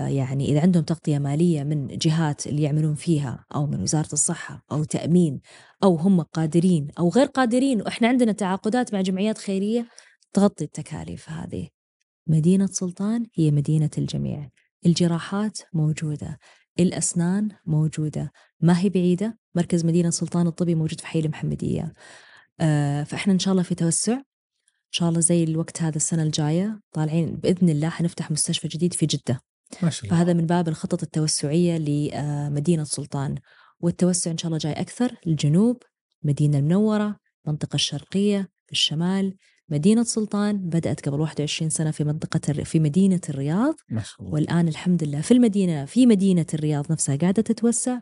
يعني إذا عندهم تغطية مالية من جهات اللي يعملون فيها أو من وزارة الصحة أو تأمين أو هم قادرين أو غير قادرين وإحنا عندنا تعاقدات مع جمعيات خيرية تغطي التكاليف هذه. مدينة سلطان هي مدينة الجميع. الجراحات موجودة الأسنان موجودة. ما هي بعيدة؟ مركز مدينة سلطان الطبي موجود في حي المحمدية. آه فإحنا إن شاء الله في توسع. شاء الله زي الوقت هذا السنة الجاية طالعين بإذن الله حنفتح مستشفى جديد في جدة. ما شاء الله. فهذا من باب الخطط التوسعية لمدينة سلطان. والتوسع إن شاء الله جاي أكثر للجنوب مدينة المنورة المنطقة الشرقية الشمال مدينة سلطان بدأت قبل 21 سنة في منطقة في مدينة الرياض. ما شاء الله. والآن الحمد لله في المدينة في مدينة الرياض نفسها قاعدة تتوسع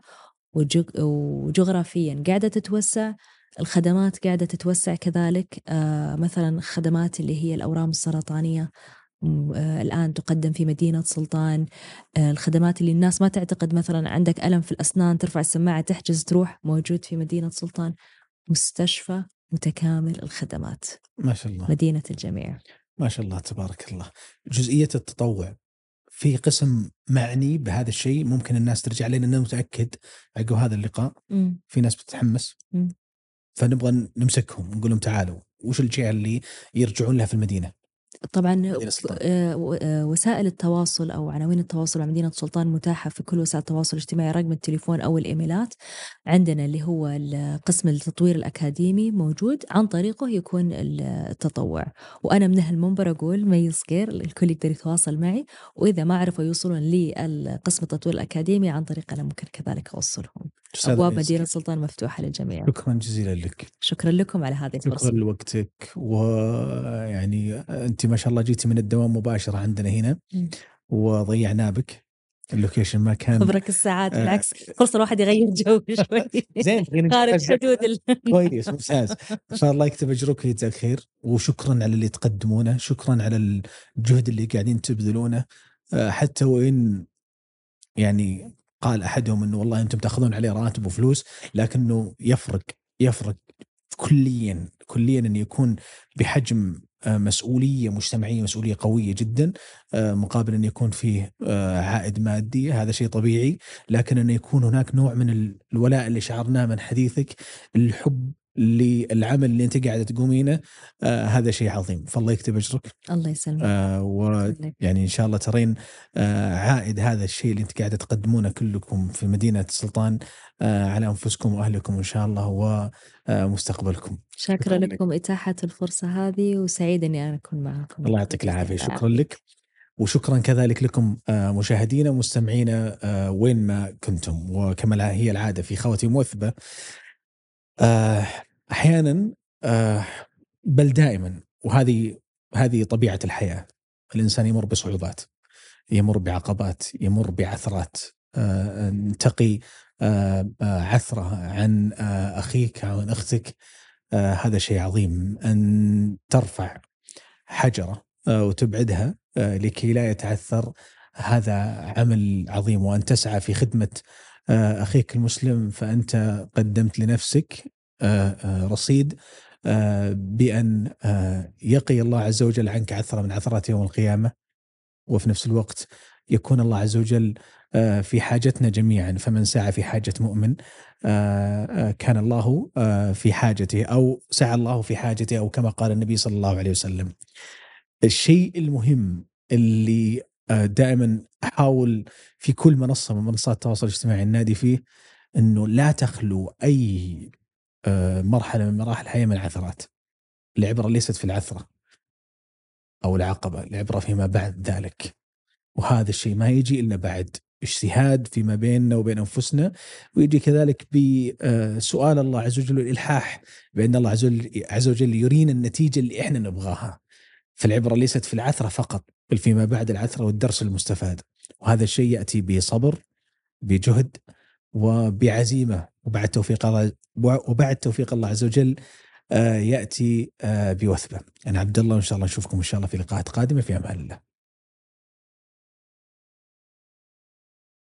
وجغ- وجغرافيا قاعدة تتوسع. الخدمات قاعدة تتوسع كذلك آه مثلا خدمات اللي هي الأورام السرطانية آه الآن تقدم في مدينة سلطان آه الخدمات اللي الناس ما تعتقد مثلا عندك ألم في الأسنان ترفع السماعة تحجز تروح موجود في مدينة سلطان. مستشفى متكامل الخدمات. ما شاء الله. مدينة الجميع. ما شاء الله تبارك الله. جزئية التطوع في قسم معني بهذا الشيء ممكن الناس ترجع لنا أنا متأكد. عقب هذا اللقاء مم. في ناس بتتحمس. مم. فنبغى نمسكهم نقول لهم تعالوا وش الجهه اللي يرجعون لها في المدينة؟ طبعا. آه، آه، وسائل التواصل أو عناوين التواصل مع مدينة سلطان متاحة في كل وسائل التواصل الاجتماعي رقم التليفون أو الإيميلات. عندنا اللي هو قسم التطوير الأكاديمي موجود عن طريقه يكون ال- التطوع. وأنا من هالمنبر أقول مي الصقير الكل يقدر يتواصل معي. وإذا ما عرفوا يوصلون لقسم التطوير الأكاديمي عن طريق أنا ممكن كذلك أوصلهم. أبواب ميس، مدينة سلطان مفتوحة للجميع. شكرا جزيلا لك. شكرا لكم على هذه شكرا الفرصه لوقتك ويعني أنت ما شاء الله جيتي من الدوام مباشرة عندنا هنا. وضيعنا بك. ال location ما كان خبرك الساعات آه. بالعكس. فرصة الواحد يغير جو شوي. زين خارج حدود. كويس ممتاز. إن شاء الله يكتب أجرك ويجزاك خير. وشكرا على اللي تقدمونه. شكرا على الجهد اللي قاعدين تبذلونه. آه، حتى وإن يعني قال أحدهم إنه والله أنتم تأخذون عليه راتب وفلوس لكنه يفرق يفرق كليا كليا انه يكون بحجم مسؤولية مجتمعية مسؤولية قوية جدا آه، مقابل أن يكون فيه آه، عائد مادي. هذا شيء طبيعي لكن أن يكون هناك نوع من الولاء اللي شعرناه من حديثك الحب للعمل اللي انت قاعدة تقومينه آه هذا شيء عظيم. فالله يكتب أجرك. الله يسلمك. آه ويعني إن شاء الله ترين آه عائد هذا الشيء اللي انت قاعدة تقدمونه كلكم في مدينة السلطان آه على أنفسكم وأهلكم إن شاء الله ومستقبلكم شاكرا لكم إتاحة الفرصة هذه وسعيد إني أنا أكون معكم الله يعطيك العافية. شكرا لك. وشكرا كذلك لكم آه، مشاهدينا ومستمعينا آه، وين ما كنتم. وكما هي العادة في خواتي موثبه آه، أحيانا آه، بل دائما وهذه هذه طبيعة الحياة. الإنسان يمر بصعوبات يمر بعقبات يمر بعثرات. آه، تقي عثره عن أخيك عن أختك. هذا شيء عظيم. أن ترفع حجرة وتبعدها لكي لا يتعثر هذا عمل عظيم. وأن تسعى في خدمة آه، أخيك المسلم فأنت قدمت لنفسك آه، آه، رصيد بأن يقي الله عز وجل عنك عثرة من عثرات يوم القيامة وفي نفس الوقت يكون الله عز وجل في حاجتنا جميعا فمن سعى في حاجة مؤمن كان الله في حاجته أو سعى الله في حاجته أو كما قال النبي صلى الله عليه وسلم. الشيء المهم اللي آه، دائما أحاول في كل منصة من منصات التواصل الاجتماعي النادي فيه إنه لا تخلو أي آه، مرحلة من مراحل الحياة من العثرات. العبرة ليست في العثرة أو العقبة، العبرة فيما بعد ذلك. وهذا الشيء ما يجي إلا بعد اجتهاد فيما بيننا وبين أنفسنا ويجي كذلك بسؤال الله عز وجل والإلحاح بأن الله عز وجل يرينا النتيجة اللي إحنا نبغاها. فالعبرة ليست في العثرة فقط بل فيما بعد العثرة والدرس المستفاد. وهذا الشيء يأتي بصبر بجهد وبعزيمة. وبعد توفيق الله وبعد توفيق الله عز وجل آه، يأتي آه، بوثبة. أنا عبد الله وإن شاء الله نشوفكم إن شاء الله في لقاءات قادمة في أمان الله.